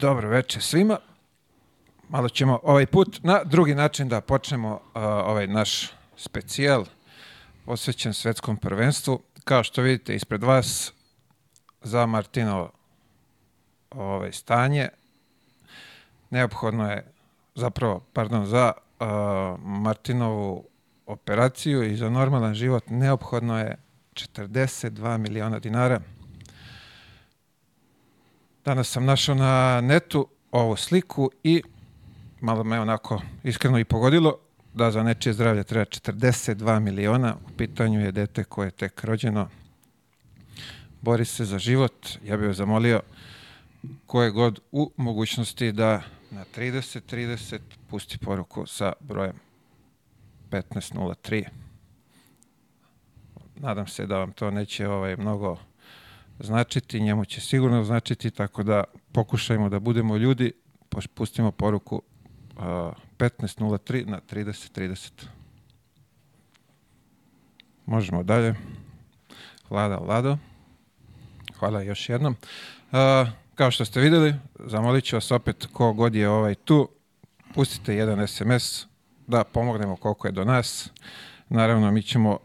Dobro večer svima. Malo ćemo ovaj put na drugi način da počnemo uh, ovaj naš specijal posvećen svetskom prvenstvu. Kao što vidite ispred vas za Martinovo ovaj stanje neophodno je zapravo, pardon, za uh, Martinovu operaciju i za normalan život neophodno je 42 miliona dinara. Danas sam našao na netu ovu sliku i malo me onako iskreno i pogodilo da za nečije zdravlje treba 42 miliona. U pitanju je dete koje je tek rođeno. Bori se za život. Ja bih zamolio koje god u mogućnosti da na 30 30 pusti poruku sa brojem 1503. Nadam se da vam to neće ovaj mnogo značiti, njemu će sigurno značiti, tako da pokušajmo da budemo ljudi, pustimo poruku uh, 15.03 na 30.30. Možemo dalje. Vlada, Vlado. Hvala još jednom. Uh, kao što ste videli, zamolit ću vas opet ko god je ovaj tu, pustite jedan SMS da pomognemo koliko je do nas. Naravno, mi ćemo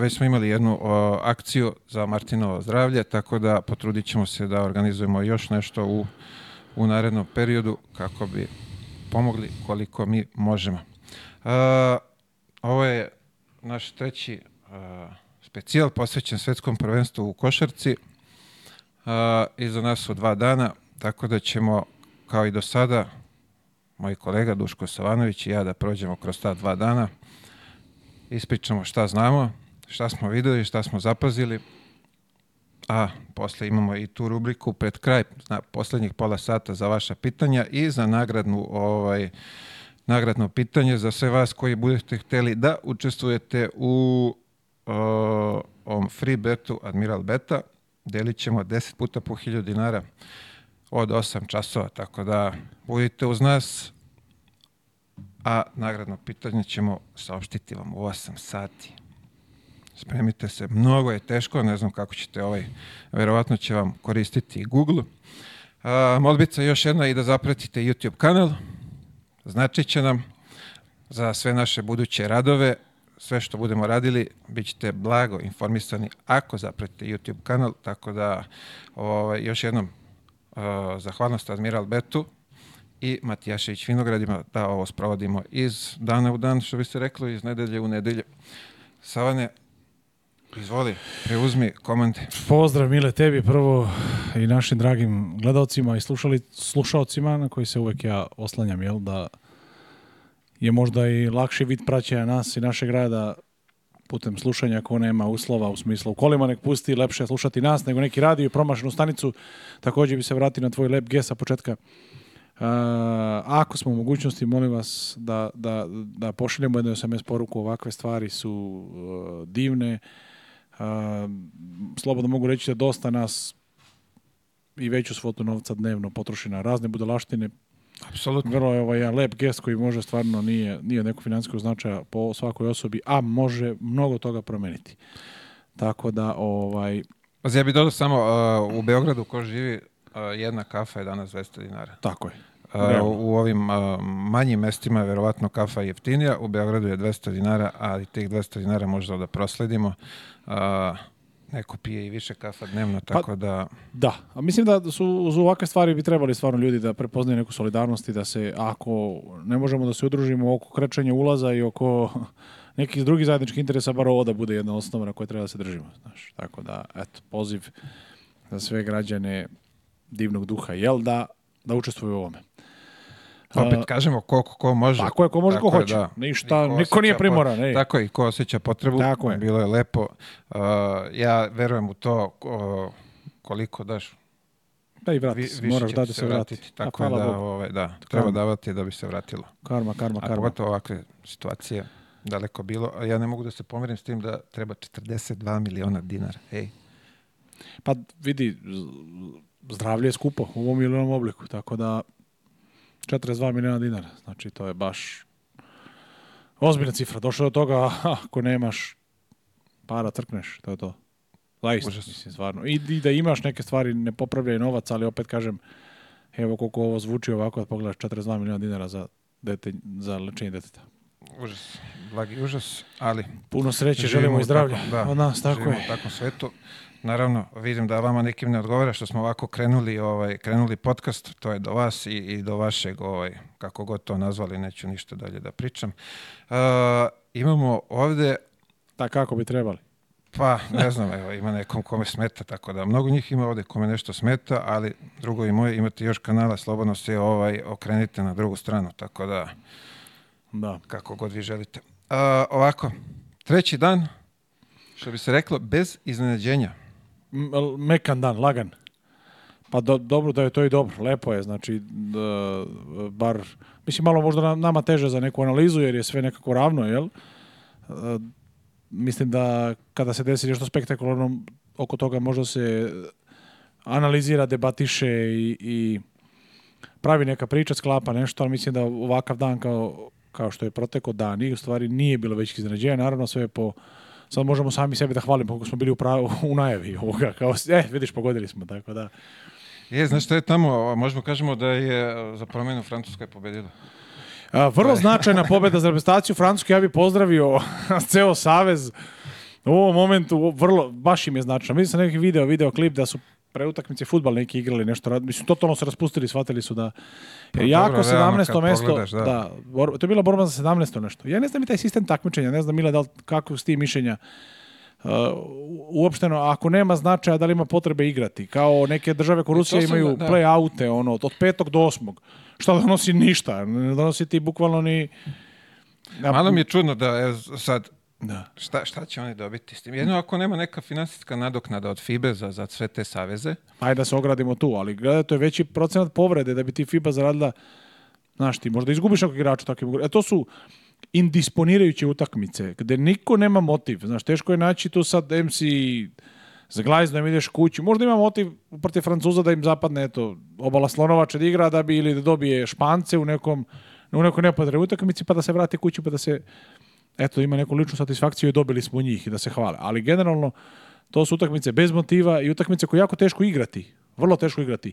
već smo imali jednu akciju za Martinovo zdravlje, tako da potrudit ćemo se da organizujemo još nešto u, u narednom periodu kako bi pomogli koliko mi možemo. Uh, Ovo je naš treći specijal posvećen svetskom prvenstvu u košarci. Iza nas su dva dana, tako da ćemo kao i do sada moj kolega Duško Savanović i ja da prođemo kroz ta dva dana – ispričamo šta znamo, šta smo videli, šta smo zapazili, a posle imamo i tu rubriku pred kraj na poslednjih pola sata za vaša pitanja i za nagradnu ovaj nagradno pitanje za sve vas koji budete hteli da učestvujete u o, ovom free betu Admiral Beta. Delit ćemo 10 puta po 1000 dinara od 8 časova, tako da budite uz nas a nagradno pitanje ćemo saopštiti vam u 8 sati. Spremite se, mnogo je teško, ne znam kako ćete ovaj, verovatno će vam koristiti Google. A, molbica još jedna i da zapratite YouTube kanal, znači će nam za sve naše buduće radove, sve što budemo radili, bit ćete blago informisani ako zapratite YouTube kanal, tako da ovaj, još jednom Uh, zahvalnost Admiral Betu i Matijašević Vinogradima da ovo sprovodimo iz dana u dan, što bi se reklo, iz nedelje u nedelje. Savane, izvoli, preuzmi komande. Pozdrav, Mile, tebi prvo i našim dragim gledalcima i slušali, slušalcima na koji se uvek ja oslanjam, jel, da je možda i lakši vid praćenja nas i našeg rada da putem slušanja ko nema uslova u smislu u kolima nek pusti, lepše je slušati nas nego neki radio i promašenu stanicu. Takođe bi se vratio na tvoj lep G sa početka ako smo u mogućnosti, molim vas da, da, da pošaljemo jednu SMS poruku, ovakve stvari su e, divne. E, slobodno mogu reći da dosta nas i veću svotu novca dnevno potroši na razne budalaštine. Apsolutno. Vrlo je ovaj jedan lep gest koji može stvarno nije, nije neko financijskog značaja po svakoj osobi, a može mnogo toga promeniti. Tako da, ovaj... Ja bih dodao samo, uh, u Beogradu ko živi jedna kafa je danas 200 dinara. Tako je. A, u ovim a, manjim mestima je verovatno kafa jeftinija, u Beogradu je 200 dinara, ali tih 200 dinara možda da prosledimo. A, neko pije i više kafa dnevno, pa, tako pa, da... Da, a mislim da su uz ovakve stvari bi trebali stvarno ljudi da prepoznaju neku solidarnost i da se, ako ne možemo da se udružimo oko krećenja ulaza i oko nekih drugih zajedničkih interesa, bar ovo da bude jedna osnova na kojoj treba da se držimo. Znaš. Tako da, eto, poziv za sve građane divnog duha, jel da, da učestvuju u ovome. Pa opet kažemo koliko ko može. Tako je, ko može, tako ko hoće. Da. Ništa, niko, niko nije primoran. Po, tako je, ko osjeća potrebu, tako je. bilo je lepo. Uh, ja verujem u to koliko daš. Da i vrati, Vi, više moraš da, da se Vrati. Tako A, da, Bogu. ove, ovaj, da, treba karma. davati da bi se vratilo. Karma, karma, karma. A pogotovo ovakve situacije, daleko bilo. A ja ne mogu da se pomerim s tim da treba 42 miliona dinara. Ej. Pa vidi, zdravlje je skupo u ovom ili obliku, tako da 42 miliona dinara, znači to je baš ozbiljna cifra. Došao do toga, ako nemaš para, trkneš, to je to. Zaista, mislim, stvarno. I, I da imaš neke stvari, ne popravljaj novac, ali opet kažem, evo koliko ovo zvuči ovako, da pogledaš 42 miliona dinara za, dete, za lečenje deteta. Užas, blagi užas, ali... Puno sreće, želimo i zdravlja. da, od nas, tako živimo je. u takvom svetu. Naravno, vidim da vama nikim ne odgovara što smo ovako krenuli, ovaj, krenuli podcast, to je do vas i, i do vašeg, ovaj, kako god to nazvali, neću ništa dalje da pričam. Uh, imamo ovde... Da, kako bi trebali? Pa, ne znam, evo, ima nekom kome smeta, tako da mnogo njih ima ovde kome nešto smeta, ali drugo i moje, imate još kanala, slobodno se ovaj, okrenite na drugu stranu, tako da, da. kako god vi želite. Uh, ovako, treći dan, što bi se reklo, bez iznenađenja mekan dan, lagan. Pa do, dobro da je to i dobro, lepo je, znači, da, bar, mislim, malo možda nama teže za neku analizu, jer je sve nekako ravno, jel? Da, mislim da kada se desi nešto spektakularno, oko toga možda se analizira, debatiše i, i pravi neka priča, sklapa nešto, ali mislim da ovakav dan kao, kao što je proteko dan i u stvari nije bilo većih iznenađenja, naravno sve je po sad možemo sami sebe da hvalimo kako smo bili u, pravu, u najavi ovoga. Kao, e, vidiš, pogodili smo, tako da. Je, znaš šta je tamo? Možemo kažemo da je za promenu Francuska je pobedila. A, vrlo značajna pobeda za reprezentaciju Francuske. Ja bih pozdravio ceo savez u ovom momentu vrlo, baš im je značajno. Vidim sam neki video, video klip da su pre utakmice fudbal neki igrali nešto rad mislim totalno se raspustili shvatili su da pa, jako dobro, 17. mesto da, da to je bila borba za 17. nešto ja ne znam i taj sistem takmičenja ne znam Mila da li, kako s tim mišljenja Uh, uopšteno, ako nema značaja da li ima potrebe igrati, kao neke države ko pa Rusija imaju da, da. play-oute, ono, od petog do osmog, šta donosi ništa, ne donosi ti bukvalno ni... Malo mi je čudno da, sad, Da. Šta, šta će oni dobiti s tim? Jedno ako nema neka finansijska nadoknada od FIBE za, za sve te saveze. Ajde da se ogradimo tu, ali gleda, to je veći procenat povrede da bi ti FIBA e zaradila, znaš ti, možda izgubiš nekog igrača takvim. A e, to su indisponirajuće utakmice, gde niko nema motiv. Znaš, teško je naći tu sad MC za glajznom ideš kući. Možda ima motiv protiv Francuza da im zapadne eto, obala slonovača da igra da bi ili da dobije špance u nekom u nekoj nepotrebnoj utakmici pa da se vrati kući pa da se eto, ima neku ličnu satisfakciju i dobili smo njih i da se hvale. Ali generalno, to su utakmice bez motiva i utakmice koje jako teško igrati. Vrlo teško igrati.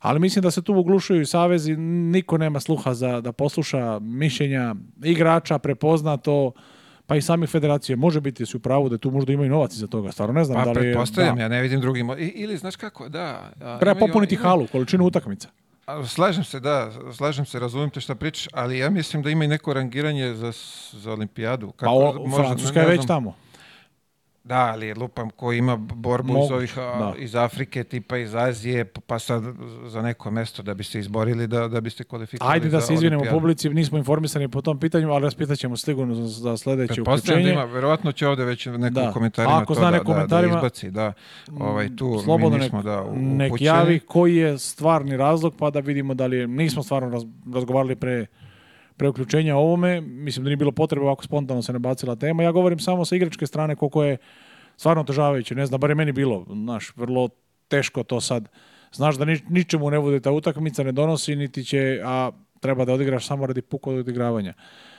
Ali mislim da se tu uglušuju i savezi, niko nema sluha za da posluša mišljenja igrača, prepozna to, pa i samih federacije. Može biti su pravo da tu možda imaju novac za toga. Stvarno ne znam pa, da li je... Da. ja ne vidim drugim. Ili, znaš kako, da. A, Treba popuniti halu, količinu utakmica. Slažem se, da, slažem se, razumijem te šta pričaš, ali ja mislim da ima i neko rangiranje za, za olimpijadu. Kako, pa o, možda, Francuska ne, je već tamo. Da, ali lupam ko ima borbu Moguć, iz, ovih, da. iz Afrike, tipa iz Azije, pa sad za neko mesto da biste izborili, da, da biste kvalifikovali Ajde da se izvinemo publici, nismo informisani po tom pitanju, ali raspitaćemo ćemo sigurno za sledeće da uključenje. Da ima, verovatno će ovde već neko da. komentarima Ako to zna da, komentarima, da, da izbaci, da, ovaj, tu slobodno nismo nek, da upućeni. Nek javi koji je stvarni razlog, pa da vidimo da li je, nismo stvarno raz, razgovarali pre preuključenja ovome, mislim da nije bilo potrebe ovako spontano se nabacila tema. Ja govorim samo sa igračke strane koliko je stvarno otežavajuće, ne znam, bar je meni bilo, znaš, vrlo teško to sad. Znaš da ni, ničemu ne bude ta utakmica, ne donosi, niti će, a treba da odigraš samo radi puka od odigravanja.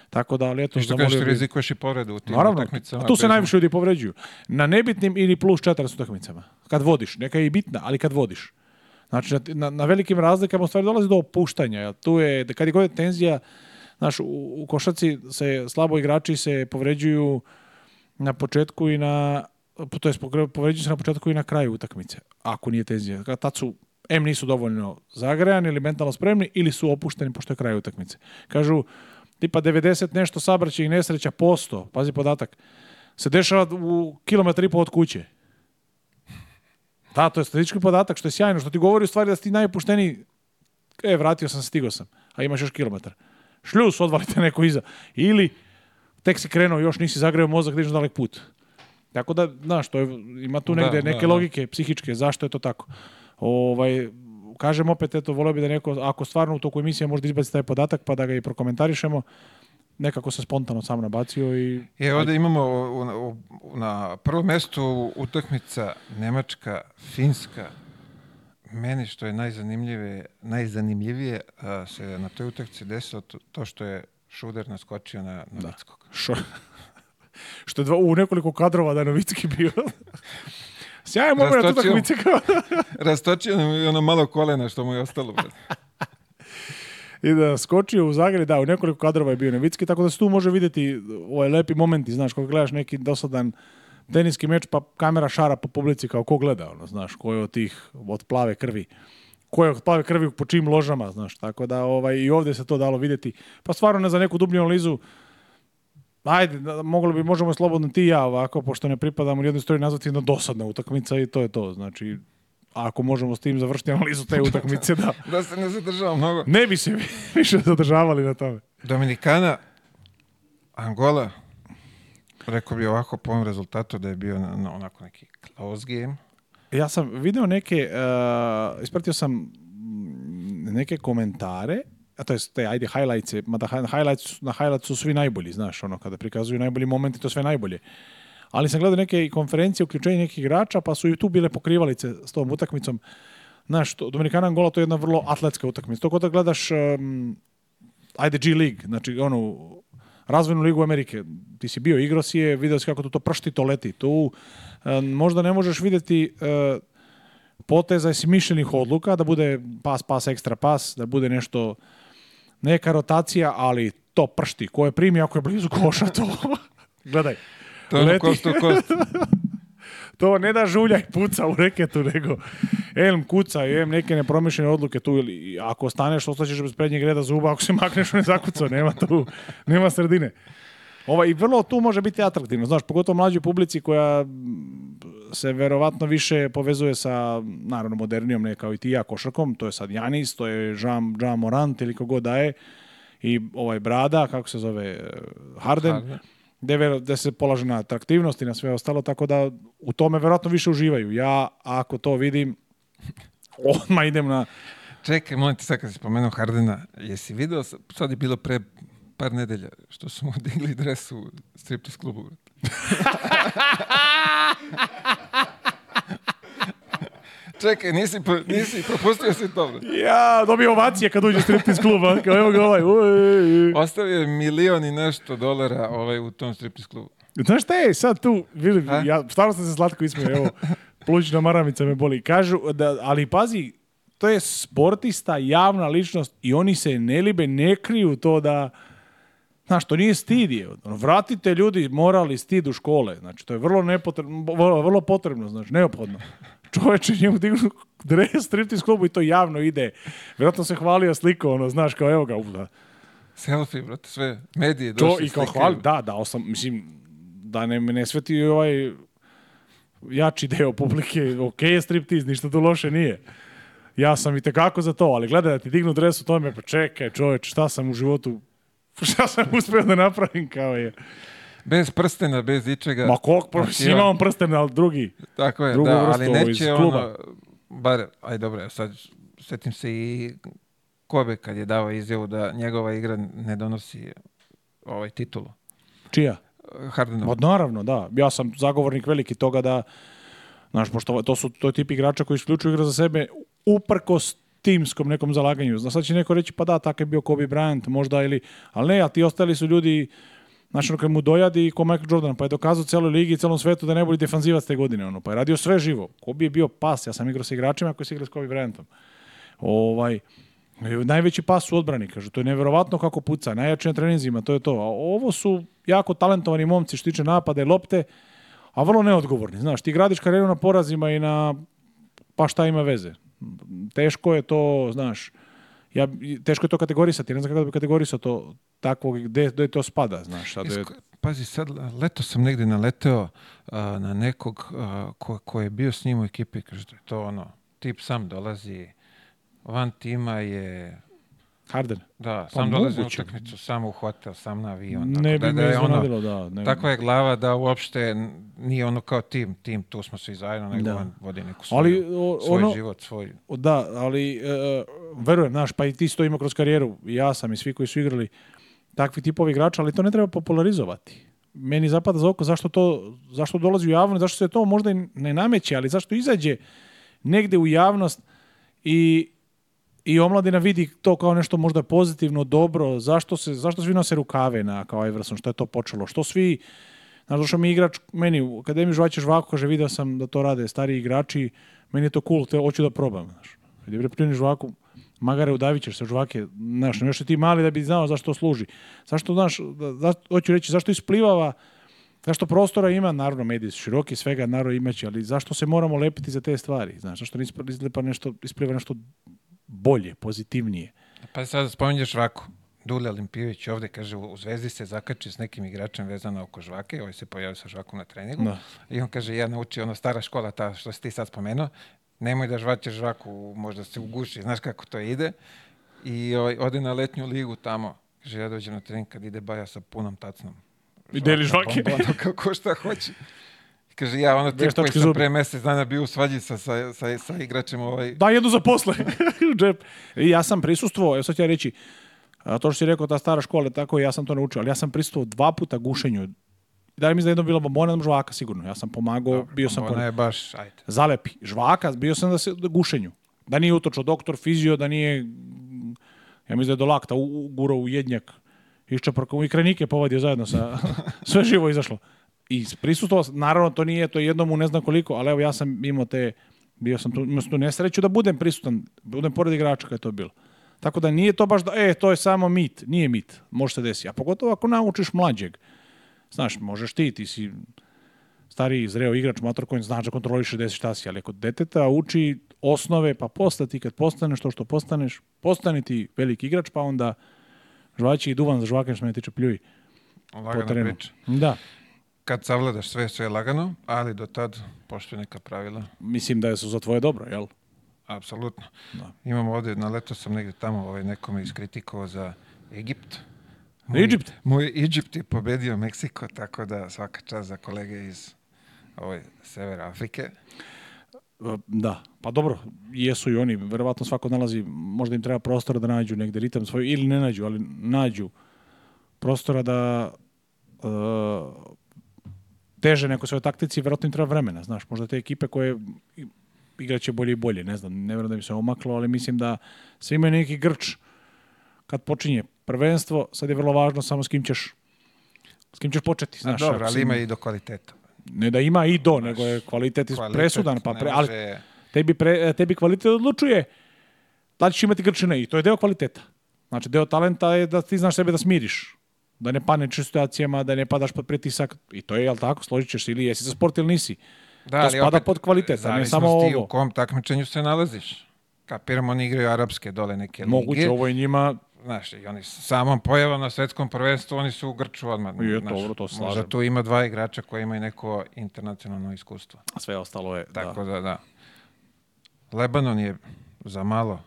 Tako da, ali eto... I što kažeš, rizikuješ i povredu u tim Naravno, utakmicama. A tu se bezno. najviše ljudi povređuju. Na nebitnim ili plus 14 utakmicama. Kad vodiš, neka je i bitna, ali kad vodiš. Znači, na, na velikim razlikama u stvari dolazi do opuštanja. Jel? Tu je, kad je god tenzija, znaš, u, u košaci se slabo igrači se povređuju na početku i na to jest povređuju se na početku i na kraju utakmice, ako nije tenzija. Tad su em nisu dovoljno zagrejani ili mentalno spremni ili su opušteni pošto je kraj utakmice. Kažu tipa 90 nešto sabraćih nesreća posto, pazi podatak, se dešava u kilometar i pol od kuće. Da, to je statistički podatak, što je sjajno, što ti govori u stvari da si ti najupušteniji, e, vratio sam, stigao sam, a imaš još kilometar šljus, odvalite neko iza. Ili tek si krenuo, još nisi zagreo mozak, da ideš na dalek put. Tako da, znaš, to je, ima tu da, negde da, neke da, logike da. psihičke, zašto je to tako. Ovaj, kažem opet, eto, volio bi da neko, ako stvarno u toku emisije možda izbaci taj podatak pa da ga i prokomentarišemo, nekako se spontano sam nabacio i... E, ovde imamo u, u, na prvom mestu utakmica Nemačka, Finska, meni što je najzanimljivije, najzanimljivije a, se na toj utakci desilo to, to što je Šuder naskočio na da. Novickog. Šo, što je dva, u nekoliko kadrova da je Novicki bio. Sjajan moment na tu takmicu. rastočio nam i ono malo kolena što mu je ostalo. I da skočio u Zagre, da, u nekoliko kadrova je bio Novicki, tako da se tu može videti ovaj lepi momenti, znaš, kako gledaš neki dosadan teniski meč, pa kamera šara po publici kao ko gleda, ono, znaš, ko je od tih, od plave krvi ko je od plave krvi po čim ložama, znaš, tako da ovaj, i ovde se to dalo videti. Pa stvarno ne za neku dublju analizu, ajde, da, moglo bi, možemo slobodno ti i ja ovako, pošto ne pripadamo jednoj stoji nazvati jedna dosadna utakmica i to je to, znači, ako možemo s tim završiti analizu te utakmice, da. da se ne zadržava mnogo. Ne bi se više zadržavali na tome. Dominikana, Angola, Rekao bi ovako po ovom rezultatu da je bio na, na onako neki close game. Ja sam video neke, uh, ispratio sam neke komentare, a to je te, ajde, highlights, mada highlights, na highlights su svi najbolji, znaš, ono, kada prikazuju najbolji momenti, to sve najbolje. Ali sam gledao neke konferencije, uključenje nekih igrača, pa su i tu bile pokrivalice s tom utakmicom. Znaš, to, Dominikana Angola to je jedna vrlo atletska utakmica. To kada gledaš, um, ajde, G League, znači, ono, razvojnu ligu Amerike. Ti si bio, igrao si je, vidio si kako to, to pršti, to leti. Tu e, možda ne možeš videti e, poteza smišljenih odluka, da bude pas, pas, ekstra pas, da bude nešto, neka rotacija, ali to pršti. Ko je primi, ako je blizu koša, to... Gledaj. To je leti. Kost, kost. To ne da žulja i puca u reketu, nego elm kuca, em neke nepromišljene odluke tu ili ako staneš ostaćeš bez prednjeg reda zuba, ako se makneš ne zakucao, nema tu, nema sredine. Ova, I vrlo tu može biti atraktivno, znaš, pogotovo mlađoj publici koja se verovatno više povezuje sa, naravno, modernijom, ne kao i ti ja, košarkom, to je sad Janis, to je Jean, Jean Morant ili kogod daje, i ovaj Brada, kako se zove, Harden. Harden gde, gde se polaže na atraktivnost i na sve ostalo, tako da u tome verovatno više uživaju. Ja, ako to vidim, odmah idem na... Čekaj, molim te, sad kad si spomenuo Hardena, jesi video, sad je bilo pre par nedelja, što su mu digli dres u striptease klubu. Čekaj, nisi, nisi, propustio si dobro. Ja, dobio ovacije kad uđe strip iz kluba. Kao evo ga ovaj. Uj. Ostavio je milion i nešto dolara ovaj, u tom strip klubu. Znaš šta je sad tu, vidim, ja stvarno sam se slatko ismio, evo, plućna maramica me boli. Kažu, da, ali pazi, to je sportista, javna ličnost i oni se ne libe, ne kriju to da... Znaš, to nije stid je. Vratite ljudi morali stid u škole. Znači, to je vrlo, nepotrebno, vrlo, vrlo potrebno, znači, neophodno čoveče njemu dignu dres striptease klubu i to javno ide. Vjerojatno se hvalio sliko, ono, znaš, kao evo ga, ubla. Da. Selfie, brate, sve, medije došli. To i kao hvali, da, da, osam, mislim, da ne, ne sveti ovaj jači deo publike, ok je striptease, ništa tu loše nije. Ja sam i tekako za to, ali gledaj da ti dignu dres u tome, pa čekaj čoveč, šta sam u životu, šta sam uspeo da napravim, kao je bez prstena, bez ičega. Ma kog, znači, ima on prsten, ali drugi. Tako je, drugu da, ali neće ono, bar, aj dobro, sad setim se i Kobe kad je dao izjavu da njegova igra ne donosi ovaj titulu. Čija? Hardenova. Od naravno, da. Ja sam zagovornik veliki toga da, znaš, pošto to su to tip igrača koji isključuju igra za sebe uprkos timskom nekom zalaganju. Znači, sad će neko reći, pa da, tako je bio Kobe Bryant, možda, ili, ali ne, a ti ostali su ljudi Znači, ono, kad mu dojadi ko Michael Jordan, pa je dokazao celoj ligi i celom svetu da je najbolji defanzivac te godine, ono, pa je radio sve živo. Ko bi je bio pas, ja sam igrao sa igračima koji se igrao s Kobe Bryantom. Ovaj, najveći pas u odbrani, kažu, to je neverovatno kako puca, najjače na treninzima, to je to. A ovo su jako talentovani momci što tiče napada i lopte, a vrlo neodgovorni. Znaš, ti gradiš karijeru na porazima i na, pa šta ima veze. Teško je to, znaš, ja, teško je to kategorisati, ne znam kako da bi kategorisao to takvog, gde, gde to spada, znaš. Sad je... Pazi, sad, leto sam negde naleteo a, na nekog a, ko, ko, je bio s njim u ekipi, kaže, to ono, tip sam dolazi, van tima je, Harden. Da, pa sam pa dolazi u utakmicu, samo uhvatio sam na avion. Tako ne da bi da, me da je ono, da. takva je glava da uopšte nije ono kao tim, tim, tu smo svi zajedno, nego da. on vodi neku svoju, ali, o, svoj život, svoj... Da, ali e, e, verujem, znaš, pa i ti to ima kroz karijeru, ja sam i svi koji su igrali takvi tipovi igrača, ali to ne treba popularizovati. Meni zapada za oko zašto to, zašto dolazi u javnost, zašto se to možda i ne nameće, ali zašto izađe negde u javnost i i omladina vidi to kao nešto možda pozitivno, dobro, zašto se zašto svi nose rukave na kao Everson, što je to počelo, što svi Znaš, došao mi igrač, meni u Akademiji Žvaća Žvako, kaže, video sam da to rade stari igrači, meni je to cool, te hoću da probam, znaš. Vidi, bre, pljuni Žvaku, magare udavit ćeš se žvake, znaš, još ti mali da bi znao zašto služi. Zašto, znaš, da, hoću reći, zašto isplivava, zašto prostora ima, naravno, mediji su široki, svega naravno imaće, ali zašto se moramo lepiti za te stvari, znaš, zašto ne ispliva nešto, ispliva nešto bolje, pozitivnije. Pa sad spominješ ovako, Dule Olimpijević ovde, kaže, u Zvezdi se zakači s nekim igračem vezano oko žvake, ovaj se pojavio sa žvakom na treningu, no. Da. i on kaže, ja naučio ono stara škola, ta što si ti sad spomenuo, nemoj da žvaćeš žvaku, možda se uguši, znaš kako to ide, i ovaj, ode na letnju ligu tamo, kaže, ja dođem na trening kad ide baja sa punom tacnom. I deli žvake? Bombonu, kako šta hoće. Kaže, ja ono tip koji sam pre mesec dana bio u svađi sa, sa, sa, sa igračem ovaj... Da, jednu za posle, u džep. I ja sam prisustuo, evo sad ću ja reći, a to što si rekao, ta stara škola, tako ja sam to naučio, ali ja sam prisustuo dva puta gušenju. Da li mi da jedno bilo bombona žvaka, sigurno. Ja sam pomagao, Dobre, bio sam... Bombona je baš, ajde. Zalepi, žvaka, bio sam da se da gušenju. Da nije utočao doktor, fizio, da nije... Ja mislim da do lakta u, u, gurao u jednjak. Iščeprkao i krenike povadio zajedno sa... sve živo izašlo i prisutovao naravno to nije, to jednom u ne znam koliko, ali evo ja sam imao te, bio sam tu, imao sam tu nesreću da budem prisutan, budem pored igrača kada je to bilo. Tako da nije to baš da, e, to je samo mit, nije mit, može se desiti. A pogotovo ako naučiš mlađeg, znaš, možeš ti, ti si stari zreo igrač, mator koji znaš da kontroliše desi šta si, ali kod deteta uči osnove, pa posle ti kad postaneš to što postaneš, postani ti veliki igrač, pa onda žvaći i duvan za žvakanj što me tiče pljuj. Lagana priča. Da kad savladaš sve, sve lagano, ali do tad poštuj neka pravila. Mislim da je su za tvoje dobro, jel? Apsolutno. Da. Imamo ovde, na leto sam negde tamo ovaj, nekome iskritikovao za Egipt. Moj, Egypt? Moj Egipt je pobedio Meksiko, tako da svaka čast za kolege iz ovaj, Severa Afrike. E, da, pa dobro, jesu i oni, verovatno svako nalazi, možda im treba prostora da nađu negde ritam svoj, ili ne nađu, ali nađu prostora da uh, teže neko svojoj taktici, vjerojatno im treba vremena, znaš, možda te ekipe koje igraće bolje i bolje, ne znam, ne vjerujem da bi se omaklo, ali mislim da svi imaju neki grč kad počinje prvenstvo, sad je vrlo važno samo s kim ćeš s kim ćeš početi, znaš. A dobro, ali ima i do kvaliteta. Ne da ima i do, nego je kvalitet, kvalitet presudan, pa pre, ali tebi, pre, tebi kvalitet odlučuje da li ćeš imati grčine i to je deo kvaliteta. Znači, deo talenta je da ti znaš sebe da smiriš da ne paneš u situacijama, da ne padaš pod pritisak i to je, jel tako, složit ćeš ili jesi za sport ili nisi. Da, to spada opet, pod kvalitet, a ne samo ovo. ti u kom takmičenju se nalaziš. Kapiram, oni igraju arapske dole neke lige. Moguće, ovo je njima... Znaš, i oni samom pojavom na svetskom prvenstvu, oni su u Grču odmah. I je, dobro, to slažem. Možda tu ima dva igrača koji imaju neko internacionalno iskustvo. A Sve ostalo je, da. Tako da, da. da. Lebanon je za malo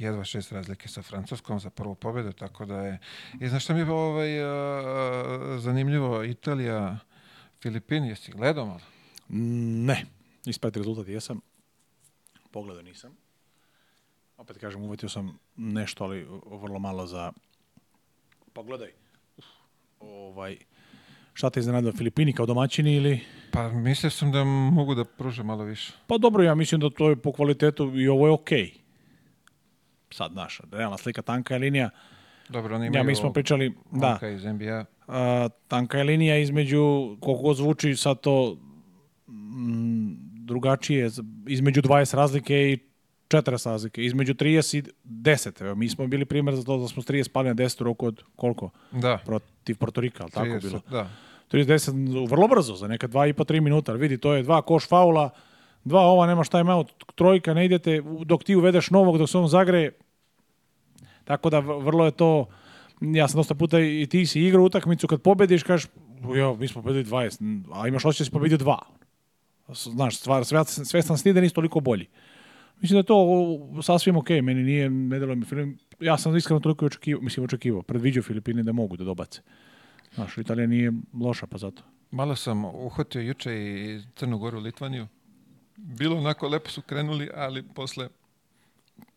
jedva šest razlike sa Francuskom za prvu pobedu, tako da je... I znaš šta mi je ovaj, a, zanimljivo, Italija, Filipini, jesi gledao malo? Ne, ispred rezultat jesam, pogledao nisam. Opet kažem, uvetio sam nešto, ali vrlo malo za... Pogledaj. ovaj, Šta te iznenadilo, Filipini kao domaćini ili... Pa mislio sam da mogu da pružem malo više. Pa dobro, ja mislim da to je po kvalitetu i ovo je okej. Okay sad, znaš, realna slika, tanka je linija. Dobro, oni imaju ja, mi smo pričali, da, iz NBA. A, tanka je linija između, koliko god zvuči sad to m, mm, drugačije, između 20 razlike i 40 razlike, između 30 i 10. Evo, mi smo bili primjer za to da smo s 30 pali na 10 u roku od koliko? Da. Protiv Portorika, ali tako 30, bilo. Da. 30-10, vrlo brzo, za neka 2,5-3 minuta. Vidi, to je dva koš faula, dva ova, nemaš time out, trojka, ne idete, dok ti uvedeš novog, dok se on zagreje. Tako da vrlo je to, ja sam dosta puta i ti si igrao utakmicu, kad pobediš, kažeš, jo, mi smo pobedili 20, a imaš osjećaj da si pobedio dva. Znaš, stvar, svestan si da nisi toliko bolji. Mislim da je to sasvim ok, meni nije, ne delo mi film, ja sam iskreno toliko očekivao, mislim očekivao, predviđao Filipine da mogu da dobace. Znaš, Italija nije loša, pa zato. Malo sam uhvatio juče i Crnu Goru, Litvaniju bilo onako, lepo su krenuli, ali posle,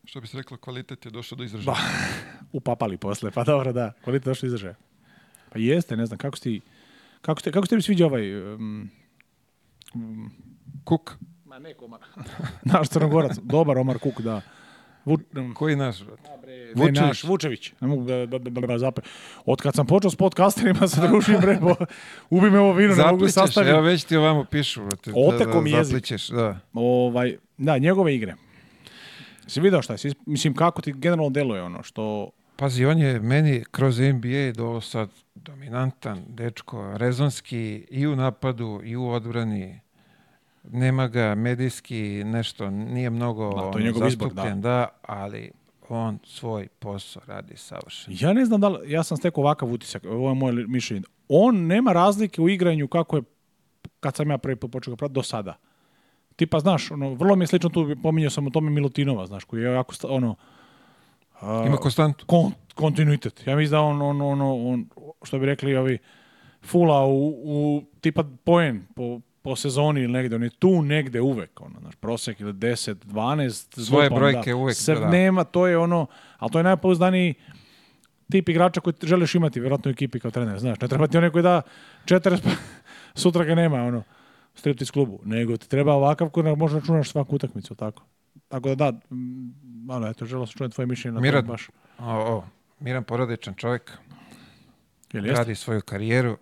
što bi se reklo, kvalitet je došao do izražaja. upapali posle, pa dobro, da, kvalitet je došao do izražaja. Pa jeste, ne znam, kako ste, kako ste, kako ste mi sviđa ovaj... Um, um, Kuk? Ma ne, Komar. Naš crnogorac, dobar Omar Kuk, da. Vu... Mm. Koji naš? A bre, Vučević. naš, Vučević. Ne mogu da, da, da, da, da zapre. Od kad sam počeo s podcasterima se družim, bre, ubi me ovo vino, ne mogu sastaviti. Evo već ti ovamo pišu, brate. Da, da Otako mi jezik. Da. Ovaj, da, njegove igre. Si vidio šta si, mislim, kako ti generalno deluje ono, što... Pazi, on je meni kroz NBA do sad dominantan, dečko, rezonski i u napadu i u odbrani nema ga medijski nešto, nije mnogo Ma, da, to da. zastupljen, da. da, ali on svoj posao radi savršeno. Ja ne znam da li, ja sam stekao ovakav utisak, ovo je moj mišljenje. On nema razlike u igranju kako je, kad sam ja prvi počeo ga pratiti, do sada. Tipa, znaš, ono, vrlo mi je slično tu, pominjao sam o tome Milutinova, znaš, koji je jako, ono... A, Ima konstant. Kon, kontinuitet. Ja mislim da on, on, on, on, što bi rekli ovi, fula u, u tipa poen po, po sezoni ili negde, on je tu negde uvek, ono, znaš, prosek ili 10, 12, svoje zupa, brojke onda. uvek, Srb da. nema, to je ono, ali to je najpouzdaniji tip igrača koji želiš imati, vjerojatno u ekipi kao trener, znaš, ne treba ti onaj koji da 40, pa sutra ga nema, ono, striptiz klubu, nego ti treba ovakav koji može računaš svaku utakmicu, tako. Tako da da, malo, mm, eto, želo sam čujem tvoje mišljenje na Miran, to baš. O, o, Miran porodičan čovjek, Jel jeste? radi svoju karijeru,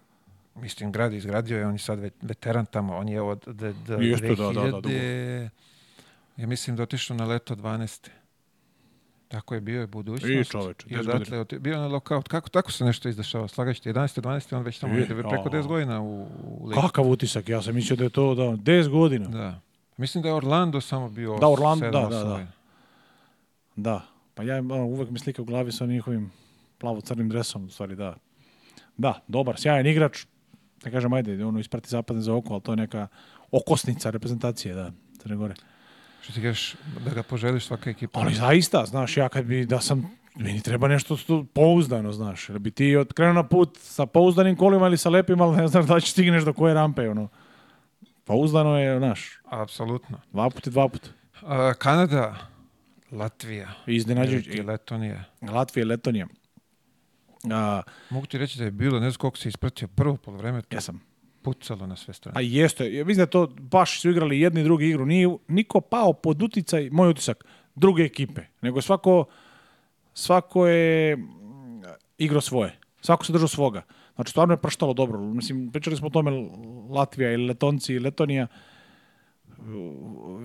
mislim, grad izgradio je, on je sad veteran tamo, on je od, od, od 2000, ja mislim da otišao na leto 12. Tako je bio je budućnost. I čoveče, I odatle, je bio na lockout. Kako tako se nešto izdešava? Slagaćete, 11. 12. on već tamo I, preko 10 godina u, u Lake. Kakav utisak? Ja sam mislio da je to da, 10 godina. Da. Mislim da je Orlando samo bio da, Orlando, 7, da, da, da. da. Pa ja uvek mi slika u glavi sa njihovim plavo-crnim dresom, u stvari da. Da, dobar, sjajan igrač, da kažem, ajde, ono isprati zapadne za oko, ali to je neka okosnica reprezentacije, da, Crne Gore. Što ti kažeš, da ga poželiš svaka ekipa? Ali zaista, znaš, ja kad bi, da sam, meni treba nešto pouzdano, znaš, da bi ti krenuo na put sa pouzdanim kolima ili sa lepim, ali ne znam da li će stigneš do koje rampe, ono. Pouzdano je, znaš. Apsolutno. Dva put je dva put. A, Kanada, Latvija. Iznenađujući. Letonija. Latvija i Letonija. A, Mogu ti reći da je bilo, ne znam koliko se ispratio prvo polovreme. Ja sam. Pucalo na sve strane. A jeste, ja mislim da to baš su igrali jedni i drugi igru. Nije niko pao pod uticaj, moj utisak, druge ekipe. Nego svako, svako je mm, igro svoje. Svako se držao svoga. Znači, stvarno je prštalo dobro. Mislim, pričali smo o tome Latvija i Letonci i Letonija.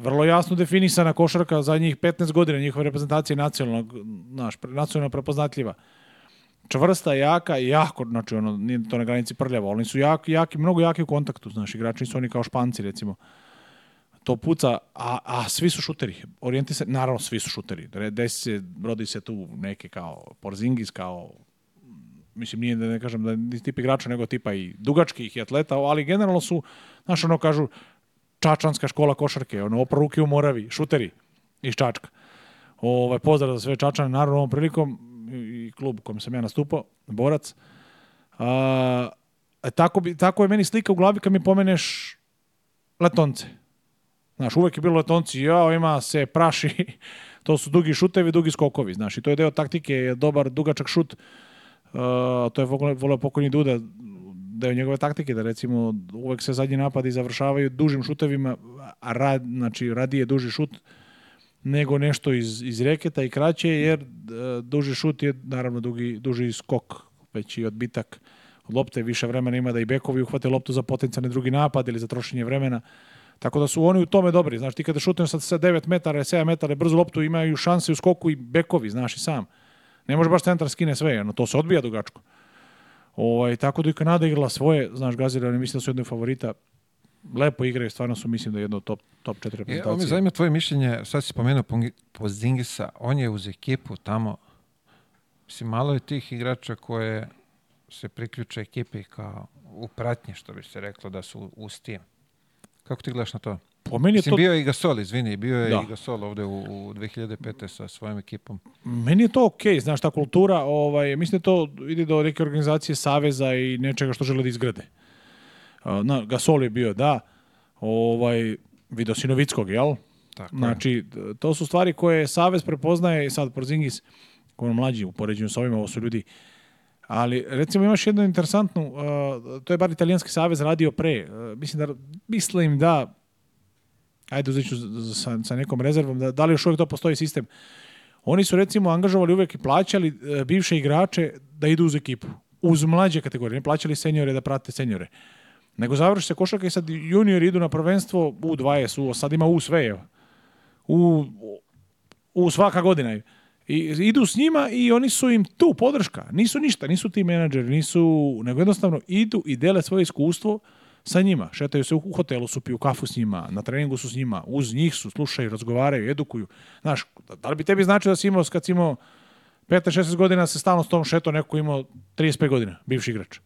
Vrlo jasno definisana košarka za njih 15 godina, njihove reprezentacije nacionalnog, naš, nacionalno prepoznatljiva čvrsta, jaka i jako, znači ono, nije to na granici prljava, oni su jaki, jaki, mnogo jaki u kontaktu, znaš, igrači su oni kao španci, recimo. To puca, a, a svi su šuteri. Orijenti se, naravno, svi su šuteri. Desi se, rodi se tu neke kao Porzingis, kao mislim nije da ne kažem da je tip igrača nego tipa i dugačkih i atleta, ali generalno su, znaš ono kažu čačanska škola košarke, ono oproruki u Moravi, šuteri iz Čačka. Ovaj, pozdrav za sve Čačane, naravno ovom prilikom i klub u kojem sam ja nastupao, borac. A, e, tako, bi, tako je meni slika u glavi kad mi pomeneš letonce. Znaš, uvek je bilo letonci, ja, ima se praši, to su dugi šutevi, dugi skokovi, znaš, i to je deo taktike, dobar, dugačak šut, a, e, to je volio pokojni Duda, deo njegove taktike, da recimo uvek se zadnji napadi završavaju dužim šutevima, a rad, znači, radije duži šut, nego nešto iz, iz reketa i kraće, jer e, duži šut je naravno dugi, duži skok, već i odbitak od lopte, više vremena ima da i bekovi uhvate loptu za potencijalni drugi napad ili za trošenje vremena. Tako da su oni u tome dobri. Znaš, ti kada šutuješ sad sa 9 metara, 7 metara, brzo loptu imaju šanse u skoku i bekovi, znaš i sam. Ne može baš centar skine sve, no to se odbija dugačko. Ovaj, tako da i Kanada igrala svoje, znaš, Gazira, ne mislim da su jednog favorita lepo igraju, stvarno su mislim da je jedno top, top 4 e, reprezentacije. Ovo mi zanima tvoje mišljenje, sad si spomenuo Pozdingisa, on je uz ekipu tamo, mislim malo je tih igrača koje se priključe ekipi kao u pratnji, što bi se reklo da su uz tim. Kako ti gledaš na to? Po meni je Mislim, to... bio je i Gasol, izvini, bio je da. i Gasol ovde u, u 2005. sa svojom ekipom. Meni je to okej, okay, znaš, ta kultura, ovaj, mislim da to ide do neke organizacije saveza i nečega što žele da izgrade na, Gasol je bio, da, ovaj, Vidosinovickog, jel? Tako znači, to su stvari koje Savez prepoznaje i sad Porzingis, koji mlađi u poređenju sa ovima, ovo su ljudi ali recimo imaš jednu interesantnu, uh, to je bar Italijanski savez radio pre, uh, mislim da, mislim da, ajde uzet ću sa, sa nekom rezervom, da, da li još uvijek to postoji sistem. Oni su recimo angažovali uvijek i plaćali uh, bivše igrače da idu uz ekipu, uz mlađe kategorije, ne plaćali senjore da prate senjore. Nego završi se košarka i sad juniori idu na prvenstvo u 20, u, sad ima u sve, evo. U, u svaka godina. I idu s njima i oni su im tu podrška. Nisu ništa, nisu ti menadžeri, nisu, nego jednostavno idu i dele svoje iskustvo sa njima. Šetaju se u hotelu, su piju kafu s njima, na treningu su s njima, uz njih su, slušaju, razgovaraju, edukuju. Znaš, da li bi tebi značilo da si imao, kad si imao 15-16 godina, da se stalno s tom šeto neko imao 35 godina, bivši igrač.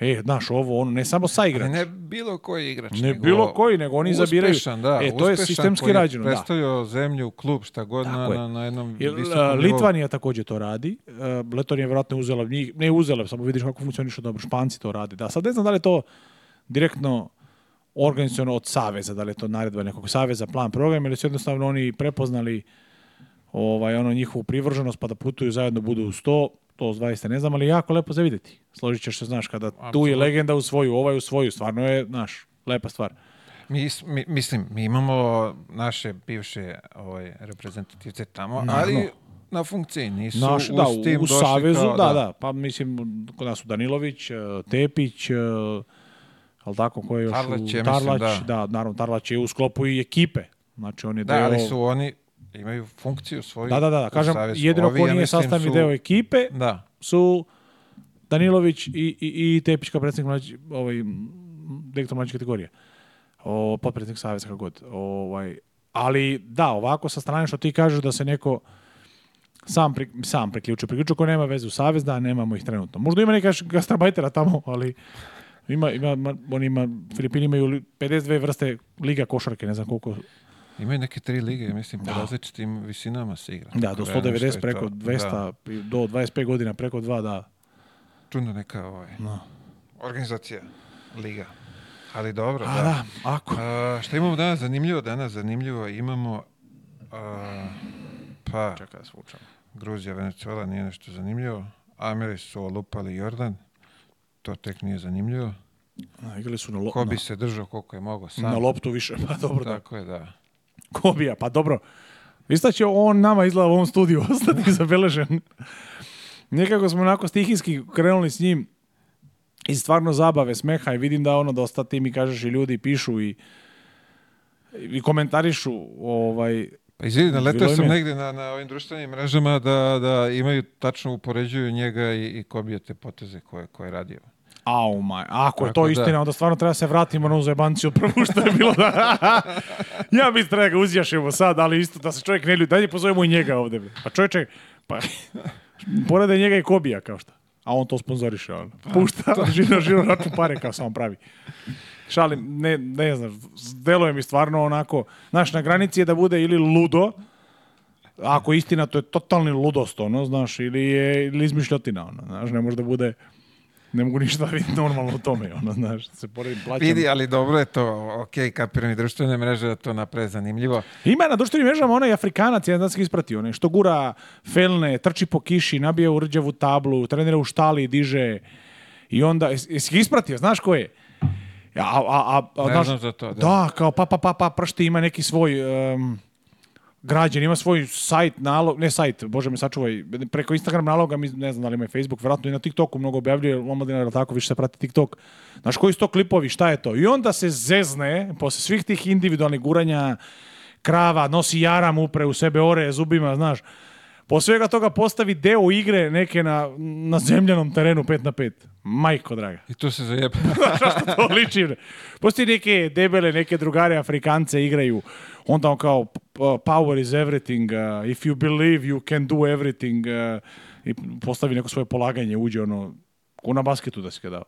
E, znaš, ovo, ono, ne samo sa igrač. Ne bilo koji igrač. Ne nego bilo koji, nego oni uspešan, zabiraju. Da, e, to je sistemski rađeno. da. predstavio zemlju, klub, šta god na, na, na jednom Jer, Litvanija takođe to radi. Uh, Letonija je vjerojatno uzela njih, ne uzela, samo vidiš kako funkcioniše dobro. Španci to rade. Da, sad ne znam da li je to direktno organizacijono od Saveza, da li je to naredba nekog Saveza, plan, program, ili su jednostavno oni prepoznali ovaj, ono, njihovu privrženost, pa da putuju zajedno, budu u sto, to zaista ne znam, ali jako lepo za videti. Složit ćeš se, znaš, kada Absolutno. tu je legenda u svoju, ovaj u svoju, stvarno je, znaš, lepa stvar. Mi, mi, mislim, mi imamo naše bivše ovaj, reprezentativce tamo, Naravno. ali na funkciji nisu Naš, da, u, u Savezu, kao, da, da, da, pa mislim, kod nas su Danilović, e, Tepić, ali e, tako ko je još Tarlać, je, Tarlać mislim, da. da. naravno Tarlać je u sklopu i ekipe. Znači on je da, deo... ali su oni imaju funkciju svoju. Da, da, da, da. kažem, jedino Ovi, ko nije ja sastavni su... deo ekipe da. su Danilović i, i, i Tepić kao predsjednik mlađi, ovaj, direktor mlađe kategorije. O, potpredsjednik Saveza kako god. O, ovaj, ali da, ovako sa strane što ti kažeš da se neko sam, pri, sam priključio. Priključio ko nema veze u Savez, da, nemamo ih trenutno. Možda ima neka gastrabajtera tamo, ali ima, ima, on ima, Filipini imaju 52 vrste liga košarke, ne znam koliko Imaju neke tri lige, da. mislim, po različitim visinama se igra. Da, do 190 preko 200, da. do 25 godina preko 2, da. Čudno neka ovaj, no. organizacija, liga. Ali dobro, A, da. da. Ako. A, šta imamo danas? Zanimljivo danas, zanimljivo. Imamo, a, pa, Čekaj, da svučam. Gruzija, Venezuela nije nešto zanimljivo. Ameri su olupali Jordan. To tek nije zanimljivo. Na, igrali su na loptu. Ko bi se držao koliko je mogao sam. Na loptu više, pa dobro. Da. Tako da. je, da. Kobija, pa dobro. Isto će on nama izgleda u ovom studiju ostati zabeležen. Nekako smo onako stihijski krenuli s njim i stvarno zabave, smeha i vidim da ono dosta ti mi kažeš i ljudi pišu i, i komentarišu ovaj, pa izvini, naletao sam negde na, na ovim društvenim mrežama da, da imaju tačno upoređuju njega i, i kobije te poteze koje, koje je radio. Au maj, ako je to da. istina, onda stvarno treba se vratimo na uzebanciju prvu što je bilo da... ja bih treba ga uzjašimo sad, ali isto da se čovjek ne ljudi, dajde pozovemo i njega ovdje. Pa čovječe, pa... Porade njega i Kobija, kao šta. A on to sponzoriše, on. Pa, Pušta, to... žino, žiro račun pare, kao sam pravi. Šalim, ne, ne znam, deluje mi stvarno onako, znaš, na granici je da bude ili ludo, ako je istina, to je totalni ludost, ono, znaš, ili je ili izmišljotina, ono, znaš, ne može da bude ne mogu ništa vidim normalno o tome, ono, znaš, se poredim plaćam. Vidi, ali dobro je to, ok, kapirani društvene mreže, da to napre zanimljivo. Ima na društvenim mrežama onaj Afrikanac, jedan dan se isprati, onaj, što gura felne, trči po kiši, nabije u rđavu tablu, trenira u štali, diže, i onda, jesi ih ispratio, znaš ko je? A, a, a, a, ne znaš, znam za to, da. Da, kao pa, pa, pa, pa, pršti, ima neki svoj... Um, građan, ima svoj sajt, nalog, ne sajt, bože me sačuvaj, preko Instagram naloga, mi ne znam da li ima Facebook, vjerojatno i na TikToku mnogo objavljuje, omladina tako više se prati TikTok. Znaš, koji su to klipovi, šta je to? I onda se zezne, posle svih tih individualnih guranja, krava, nosi jaram upre u sebe, ore zubima, znaš, po svega toga postavi deo igre neke na, na zemljanom terenu 5 na 5. Majko draga. I to se zajeba. što to liči. Postoji neke debele, neke drugare Afrikance igraju. Onda on kao power is everything, uh, if you believe you can do everything uh, i postavi neko svoje polaganje, uđe ono, ko na basketu da si ga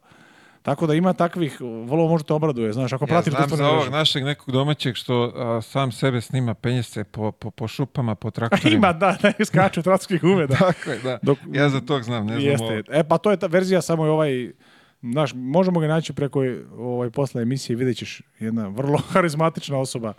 Tako da ima takvih, vrlo možete obraduje, znaš, ako pratiš... Ja da znam za ovog našeg nekog domaćeg što a, sam sebe snima, penje se po, po, po šupama, po traktorima. ima, da, ne da, skaču traktorskih uveda. Tako je, da. Dok, ja za tog znam, ne znam jeste. Ovo. E, pa to je ta verzija, samo je ovaj... Znaš, možemo ga naći preko ovaj, posle emisije, vidjet ćeš jedna vrlo harizmatična osoba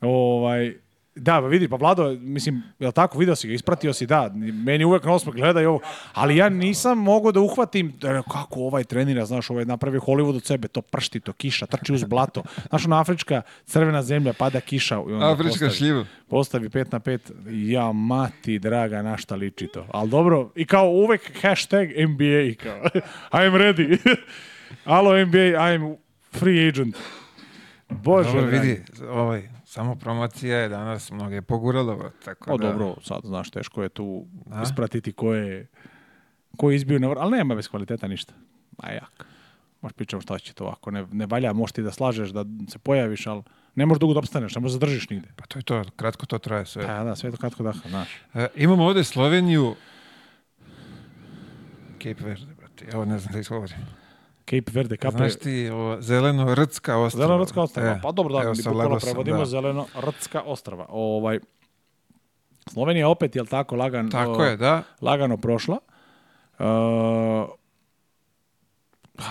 Ovaj, da, pa vidi, pa Vlado, mislim, jel tako, video si ga, ispratio si, da, meni uvek na osmog gleda i ovo, ali ja nisam mogao da uhvatim, da, kako ovaj trenira, znaš, ovaj napravi Hollywood od sebe, to pršti, to kiša, trči uz blato, znaš, ona afrička crvena zemlja, pada kiša. I onda afrička šljiva. Postavi 5 na 5, ja mati, draga, na šta liči to. Ali dobro, i kao uvek hashtag NBA, kao, I'm ready. Alo NBA, I'm free agent. Bože, Dobro, vidi, ovaj, Samo promocija je danas mnoge pogurala, tako o, pa da... O dobro, sad znaš, teško je tu A? ispratiti ko je, ko je izbio na vr... Ali nema bez kvaliteta ništa. Ma jak. Možeš pričamo šta će to ovako. Ne, ne valja, možeš ti da slažeš, da se pojaviš, ali ne možeš dugo da obstaneš, ne možeš zadržiš da nigde. Pa to je to, kratko to traje sve. Da, da, sve to kratko daha, znaš. E, imamo ovde Sloveniju, Cape Verde, brate, evo ne znam da izgovorim. Cape Verde, kape. Znaš ti, o, zeleno Rtska ostrava. Zeleno Rtska ostrava, e, pa dobro da, mi bukvalno prevodimo da. zeleno Rtska ostrava. Ovaj, Slovenija opet, jel tako, lagan, tako je, da. lagano prošla. Uh,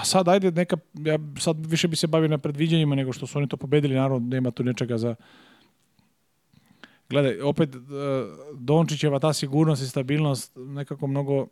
sad, ajde, neka, ja sad više bi se bavio na predviđanjima nego što su oni to pobedili, naravno nema tu nečega za... Gledaj, opet, uh, Dončićeva ta sigurnost i stabilnost nekako mnogo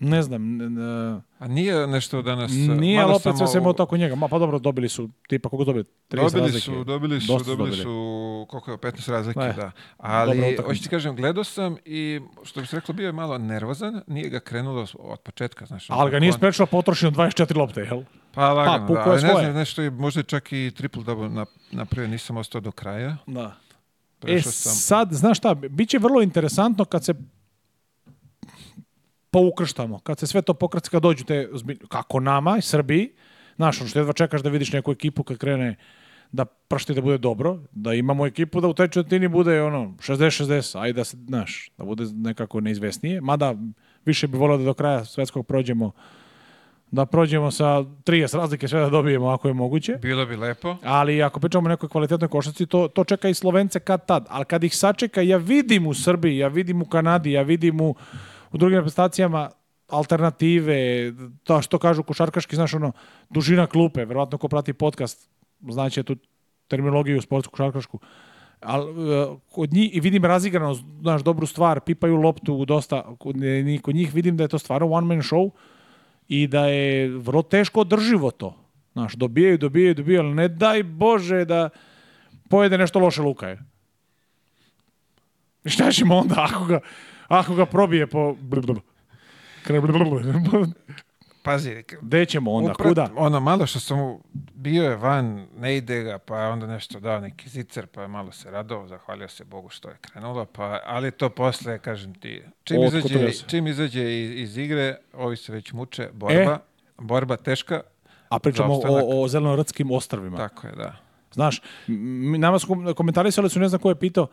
Ne znam. Ne, A nije nešto danas... Nije, ali opet sve se imao tako njega. Ma, pa dobro, dobili su, tipa, koliko dobili? 30 dobili Su, dobili su, dobili, dobili su, koliko je, 15 razlike, eh, da. Ali, hoću ti kažem, gledao sam i, što bih se reklo, bio je malo nervozan, nije ga krenulo od početka, znaš. Ali ga nije sprečilo potrošio 24 lopte, jel? Pa, lagano, pa, da, ali ne znam, nešto je, možda je čak i triple double na, napravio, nisam ostao do kraja. Da. Prešao e, sam... sad, znaš šta, bit će vrlo interesantno kad se pa Kad se sve to pokraca, kad dođu te, kako nama i Srbiji, znaš, ono što jedva čekaš da vidiš neku ekipu kad krene da pršti da bude dobro, da imamo ekipu da u toj četvrtini bude ono 60-60, ajde da se, znaš, da bude nekako neizvesnije, mada više bi volio da do kraja svetskog prođemo da prođemo sa 30 razlike sve da dobijemo ako je moguće. Bilo bi lepo. Ali ako pričamo o nekoj kvalitetnoj košarci, to, to čeka i Slovence kad tad. Ali kad ih sačeka, ja vidim u Srbiji, ja vidim u Kanadi, ja vidim u u drugim reprezentacijama alternative, to što kažu košarkaški, znaš ono, dužina klupe, verovatno ko prati podcast, znaće tu terminologiju u sportsku košarkašku, ali e, kod njih, i vidim razigranost, znaš, dobru stvar, pipaju loptu dosta, kod, njih vidim da je to stvarno one man show i da je vrlo teško održivo to. Znaš, dobijaju, dobijaju, dobijaju, ali ne daj Bože da pojede nešto loše Luka je. Šta ćemo onda ako ga Ako ga probije po... Pazi, gde ćemo onda, uprat, kuda? Ono malo što sam bio je van, ne ide ga, pa onda nešto dao neki zicer, pa je malo se radovao, zahvalio se Bogu što je krenulo, pa, ali to posle, kažem ti, čim, izađe, da čim izađe iz, iz, igre, ovi se već muče, e? borba, e? borba teška. A pričamo o, o zelenoradskim ostrvima. Tako je, da. Znaš, nama su komentarisali su, ne znam ko je pitao,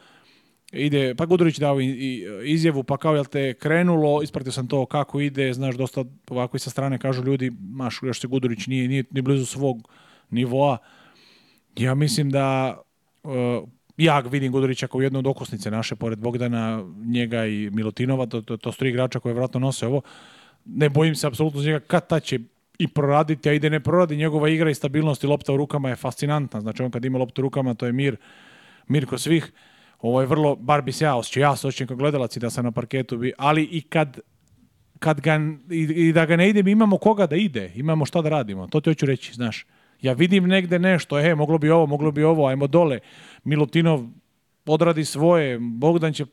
ide, pa Gudurić dao i, e, izjavu, pa kao jel te krenulo, ispratio sam to kako ide, znaš, dosta ovako i sa strane kažu ljudi, maš, još se Gudurić nije, nije ni blizu svog nivoa. Ja mislim da uh, ja vidim Gudurića kao jednu od okosnice naše, pored Bogdana, njega i Milutinova, to, to, to su tri igrača koje vratno nose ovo. Ne bojim se apsolutno njega kad ta će i proraditi, a ide da ne proradi, njegova igra i stabilnost i lopta u rukama je fascinantna. Znači on kad ima loptu u rukama, to je mir, mir ko svih. Ovo je vrlo, bar bi se ja osjećao, ja se osjećam kao gledalac i da sam na parketu, bi, ali i kad, kad ga, i, i da ga ne idem, imamo koga da ide, imamo šta da radimo, to ti hoću reći, znaš. Ja vidim negde nešto, e, moglo bi ovo, moglo bi ovo, ajmo dole. Milutinov odradi svoje, Bogdan će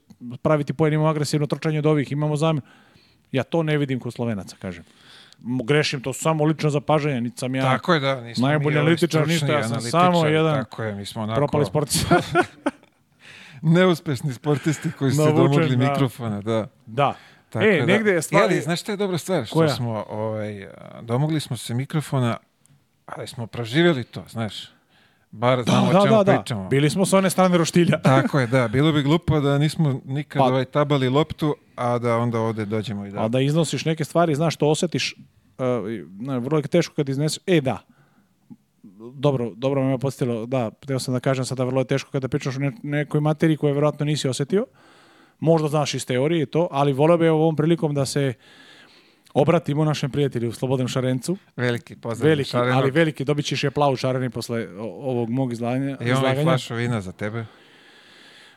praviti pojedimo agresivno trčanje od ovih, imamo zamenu. Ja to ne vidim kod Slovenaca, kažem. Grešim, to su samo lično zapažanje, niti sam ja tako je, da, nismo najbolji analitičar, ništa, ja sam samo jedan tako je, mi smo onako... propali sportista. neuspešni sportisti koji su se domogli na... Da. mikrofona, da. Da. Tako e, da. negde je stvar... Ali, znaš što je dobra stvar? Koja? Što smo, ovaj, domogli smo se mikrofona, ali smo proživjeli to, znaš. Bar da, znamo da, o čemu da, da. pričamo. Bili smo s one strane roštilja. Tako je, da. Bilo bi glupo da nismo nikad pa... ovaj, tabali loptu, a da onda ovde dođemo i da... A da iznosiš neke stvari, znaš, to osetiš, uh, vrlo je teško kad izneseš, e da, dobro, dobro me je postilo, da, htio sam da kažem sada vrlo je teško kada pričaš o ne, nekoj materiji koju verovatno nisi osetio, možda znaš iz teorije to, ali voleo bih ovom prilikom da se obratimo našem prijatelju Slobodem Šarencu. Veliki pozdrav veliki, Šarenog. Ali veliki, dobit ćeš je plavu Šareni posle ovog mog izlaganja. I ono je flaša vina za tebe.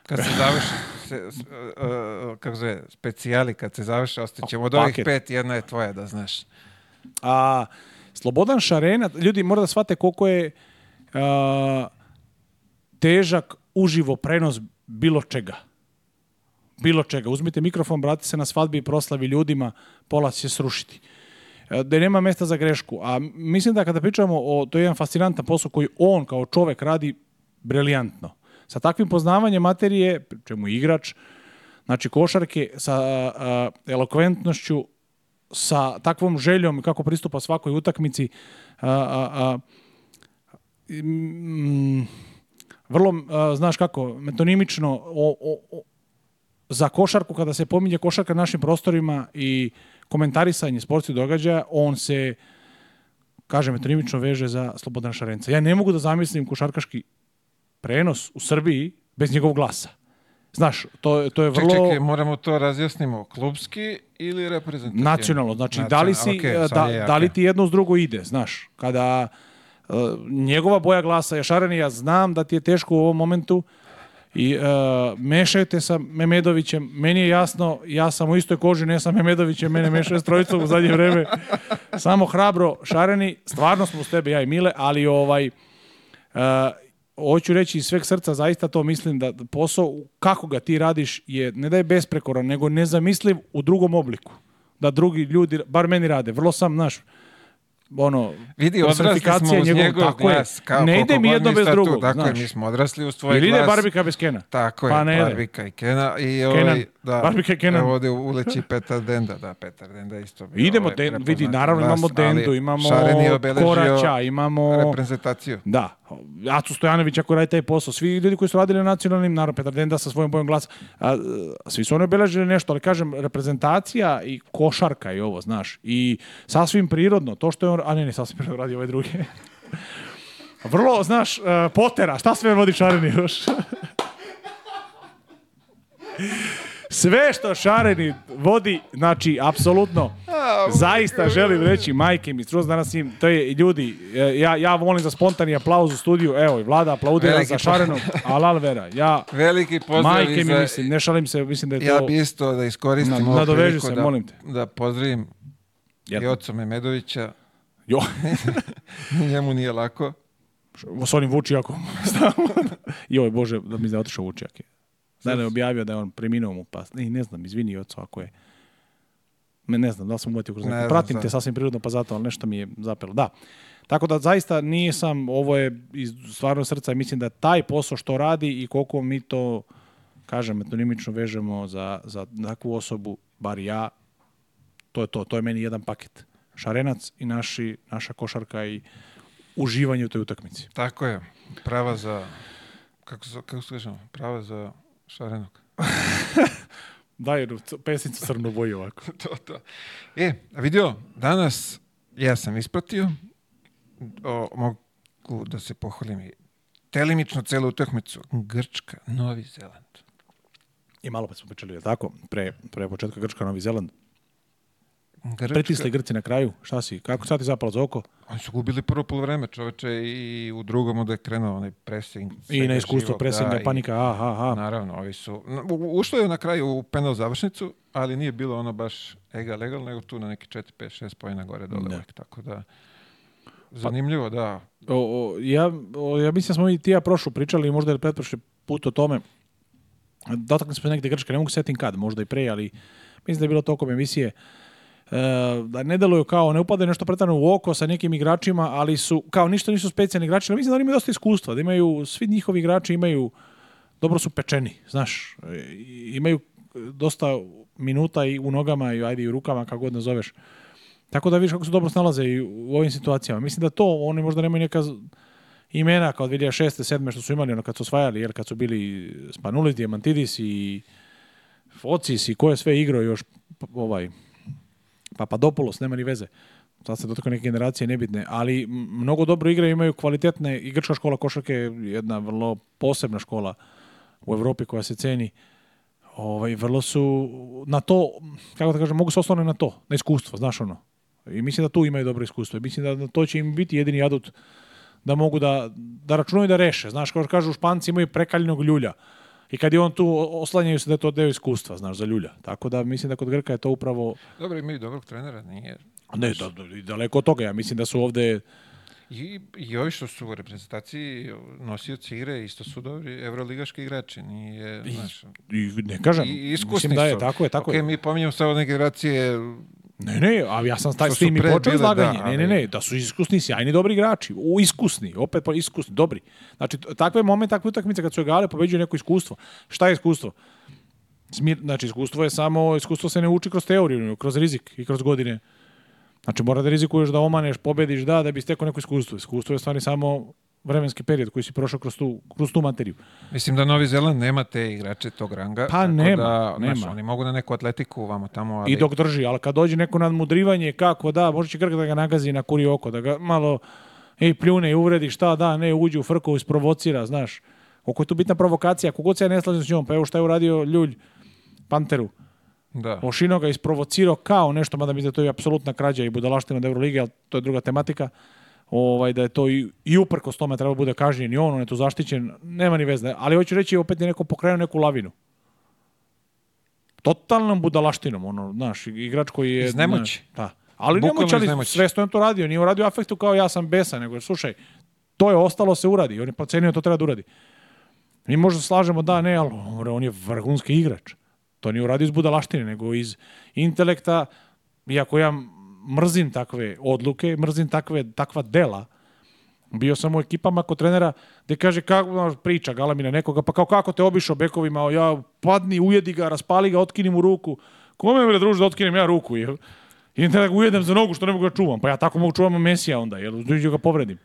Kad se završi, se, uh, kako zove, specijali, kad se završi, ostaćemo od pa, ovih pet, jedna je tvoja, da znaš. A, Slobodan Šarena, ljudi mora da shvate koliko je uh, težak uživo prenos bilo čega. Bilo čega. Uzmite mikrofon, brate se na svadbi i proslavi ljudima, pola će srušiti. E, da nema mesta za grešku. A mislim da kada pričamo o, to je jedan fascinantan posao koji on kao čovek radi briljantno. Sa takvim poznavanjem materije, čemu igrač, znači košarke, sa uh, elokventnošću, sa takvom željom kako pristupa svakoj utakmici a, a, a, m, mm, vrlo, znaš kako, metonimično o, o, o, za košarku, kada se pominje košarka na našim prostorima i komentarisanje sportskih događaja, on se kaže metonimično veže za Slobodana Šarenca. Ja ne mogu da zamislim košarkaški prenos u Srbiji bez njegovog glasa. Znaš, to, to je vrlo... Ček, moramo to razjasnimo. Klubski ili reprezentativno? Nacionalno. Znači, Nacional, da, li si, okay, da, da li ti jedno s drugo ide, znaš. Kada uh, njegova boja glasa je šarena, ja znam da ti je teško u ovom momentu i uh, mešajte sa Memedovićem. Meni je jasno, ja sam u istoj koži, ne sam Memedovićem, mene mešaju s trojicom u zadnje vreme. Samo hrabro, šareni, stvarno smo s tebe, ja i Mile, ali ovaj... Uh, hoću reći iz sveg srca, zaista to mislim da posao, kako ga ti radiš, je ne da je besprekoran, nego nezamisliv u drugom obliku. Da drugi ljudi, bar meni rade, vrlo sam, naš, ono, Vidi, odrasli smo uz njegov, tako glas. Kao, ne ide mi jedno bez drugog. Tako dakle, znaš. je, mi smo odrasli uz tvoj Ili glas. Ili ide Barbika bez Kena. Tako pa je, Barbika i Kena. I ovaj, da, Barbika i Kenan. ovdje uleći Petar Denda. Da, Petar Denda isto. Bi Idemo, ovaj, den, vidi, naravno glas, imamo Dendu, imamo Koraća, imamo... Reprezentaciju. Da. Acu Stojanović ako radi taj posao. Svi ljudi koji su radili na nacionalnim, naravno Petar Denda sa svojim bojem glasa. A, svi su oni obeležili nešto, ali kažem, reprezentacija i košarka i ovo, znaš. I sasvim prirodno, to što je Primor, a ne, ne, sasvim Primor radi ove druge. Vrlo, znaš, uh, potera, šta sve vodi Šareni još? sve što Šareni vodi, znači, apsolutno, zaista želim reći, majke mi, skroz danas im, to je, ljudi, e, ja, ja volim za spontani aplauz u studiju, evo, i vlada aplaudira Veliki za Šarenom, alal vera, ja, Veliki pozdrav majke mi, za... mislim, ne šalim se, mislim da je to... Ja bi isto da iskoristim na, ovu priliku da, molim te. da pozdravim Jel. i ocu Memedovića, Jo. Njemu nije lako. S onim Vučijakom. Joj, Bože, da mi je otišao Vučijak. Zna da je objavio da je on preminuo mu pas. Ne, ne znam, izvini oco ako je. Ne, ne znam, da sam uvatio kroz neko. Ne Pratim znam. te da. sasvim prirodno, pa zato, ali nešto mi je zapelo. Da. Tako da zaista nisam, ovo je iz stvarno srca i mislim da taj posao što radi i koliko mi to, kažem, metonimično vežemo za, za takvu osobu, bar ja, to je to, to je meni jedan paket. Šarenac i naši, naša košarka i uživanje u toj utakmici. Tako je. Prava za, kako, kako se kažemo, prava za Šarenog. jer pesnicu crno boji ovako. to, to. E, a vidio, danas ja sam ispratio, o, mogu da se pohvalim i telimično celu utakmicu. Grčka, Novi Zeland. I malo pa smo pričali, je tako? Pre, pre početka Grčka, Novi Zeland. Grčka... Pretisli Grci na kraju, šta si, kako sad ti zapalo za oko? Oni su gubili prvo polovreme čoveče i u drugom onda je krenuo onaj pressing. I na iskustvo presinga, da, panika, aha, aha. Naravno, ovi su, ušlo je na kraju u penal završnicu, ali nije bilo ono baš ega legal, nego tu na neki 4, 5, 6 pojena gore dole, da. uvijek, tako da... Pa- zanimljivo, da. O, o, ja, o, ja mislim da smo i ti ja prošlo pričali, možda je pretprošli put o tome. Dotakli smo negde Grčka, ne mogu setim kad, možda i pre, ali mislim da je bilo tokom emisije da ne deluju kao, ne upadaju nešto pretano u oko sa nekim igračima, ali su, kao ništa nisu specijalni igrači, ali mislim da oni imaju dosta iskustva, da imaju, svi njihovi igrači imaju, dobro su pečeni, znaš, imaju dosta minuta i u nogama i ajde i u rukama, kako god nazoveš. Tako da vidiš kako se dobro snalaze i u ovim situacijama. Mislim da to, oni možda nemaju neka imena kao 2006. 7. što su imali ono kad su osvajali, jer kad su bili Spanulis, Diamantidis i Focis i ko je sve igrao još ovaj Papadopoulos, nema ni veze. Sad se dotakao neke generacije nebitne, ali mnogo dobro igre imaju kvalitetne i grčka škola košarke je jedna vrlo posebna škola u Evropi koja se ceni. Ovaj, vrlo su na to, kako da kažem, mogu se osloniti na to, na iskustvo, znaš ono. I mislim da tu imaju dobro iskustvo. I mislim da, da to će im biti jedini adut da mogu da, da računaju da reše. Znaš, kao što kažu, Španci imaju prekaljenog ljulja. I kad je on tu, oslanjaju se da je to deo iskustva, znaš, za ljulja. Tako da mislim da kod Grka je to upravo... Dobro, imaju dobrog trenera, nije... Ne, da, da daleko od toga. Ja mislim da su ovde... I, i ovi što su u reprezentaciji nosioci igre isto su dobri evroligaški igrači. Nije, znaš, i ne kažem, i, mislim da je, tako je, tako okay, je. mi pominjamo samo neke generacije Ne, ne, a ja sam taj s i počeo izlaganje. Da, ne, ne, ne, da su iskusni, sjajni, dobri igrači. U, iskusni, opet pa iskusni, dobri. Znači, takve momente, takve utakmice kad su igale, pobeđuju neko iskustvo. Šta je iskustvo? Smir, znači, iskustvo je samo, iskustvo se ne uči kroz teoriju, kroz rizik i kroz godine. Znači, mora da rizikuješ, da omaneš, pobediš, da, da bi stekao neko iskustvo. Iskustvo je stvari samo vremenski period koji si prošao kroz tu, kroz tu materiju. Mislim da Novi Zeland nema te igrače tog ranga. Pa nema, da, nema. Znaš, oni mogu na neku atletiku vamo tamo. Ali... I dok drži, ali kad dođe neko nadmudrivanje, kako da, može će Grk da ga nagazi na kuri oko, da ga malo i pljune i uvredi, šta da, ne, uđe u frku, isprovocira, znaš. Oko je tu bitna provokacija, kogod se ja ne slažem s njom, pa evo šta je uradio Ljulj Panteru. Da. Ošino ga isprovocirao kao nešto, mada mi da to je apsolutna krađa i budalaština od Euroligije, ali to je druga tematika ovaj, da je to i, i uprkos tome treba bude kažnjen i on, on je tu zaštićen, nema ni veze. Ali hoću reći, opet je neko pokrenuo neku lavinu. Totalnom budalaštinom, ono, znaš, igrač koji je... Iz nemoći. Da. Ali nemoć, ali svesno je to radio. Nije uradio afektu kao ja sam besan, nego slušaj, to je ostalo se uradi. On je procenio to treba da uradi. Mi možda slažemo da, ne, ali on je vrhunski igrač. To nije uradio iz budalaštine, nego iz intelekta, iako ja mrzim takve odluke, mrzim takve, takva dela. Bio sam u ekipama kod trenera gde kaže kako priča galamina nekoga, pa kao kako te obišao bekovima, ja padni, ujedi ga, raspali ga, otkinim mu ruku. Kome me druži da otkinem ja ruku, jel? I da ga ujedem za nogu što ne mogu ga da čuvam. Pa ja tako mogu da čuvam Mesija onda, jel? Dođu da ga povredim.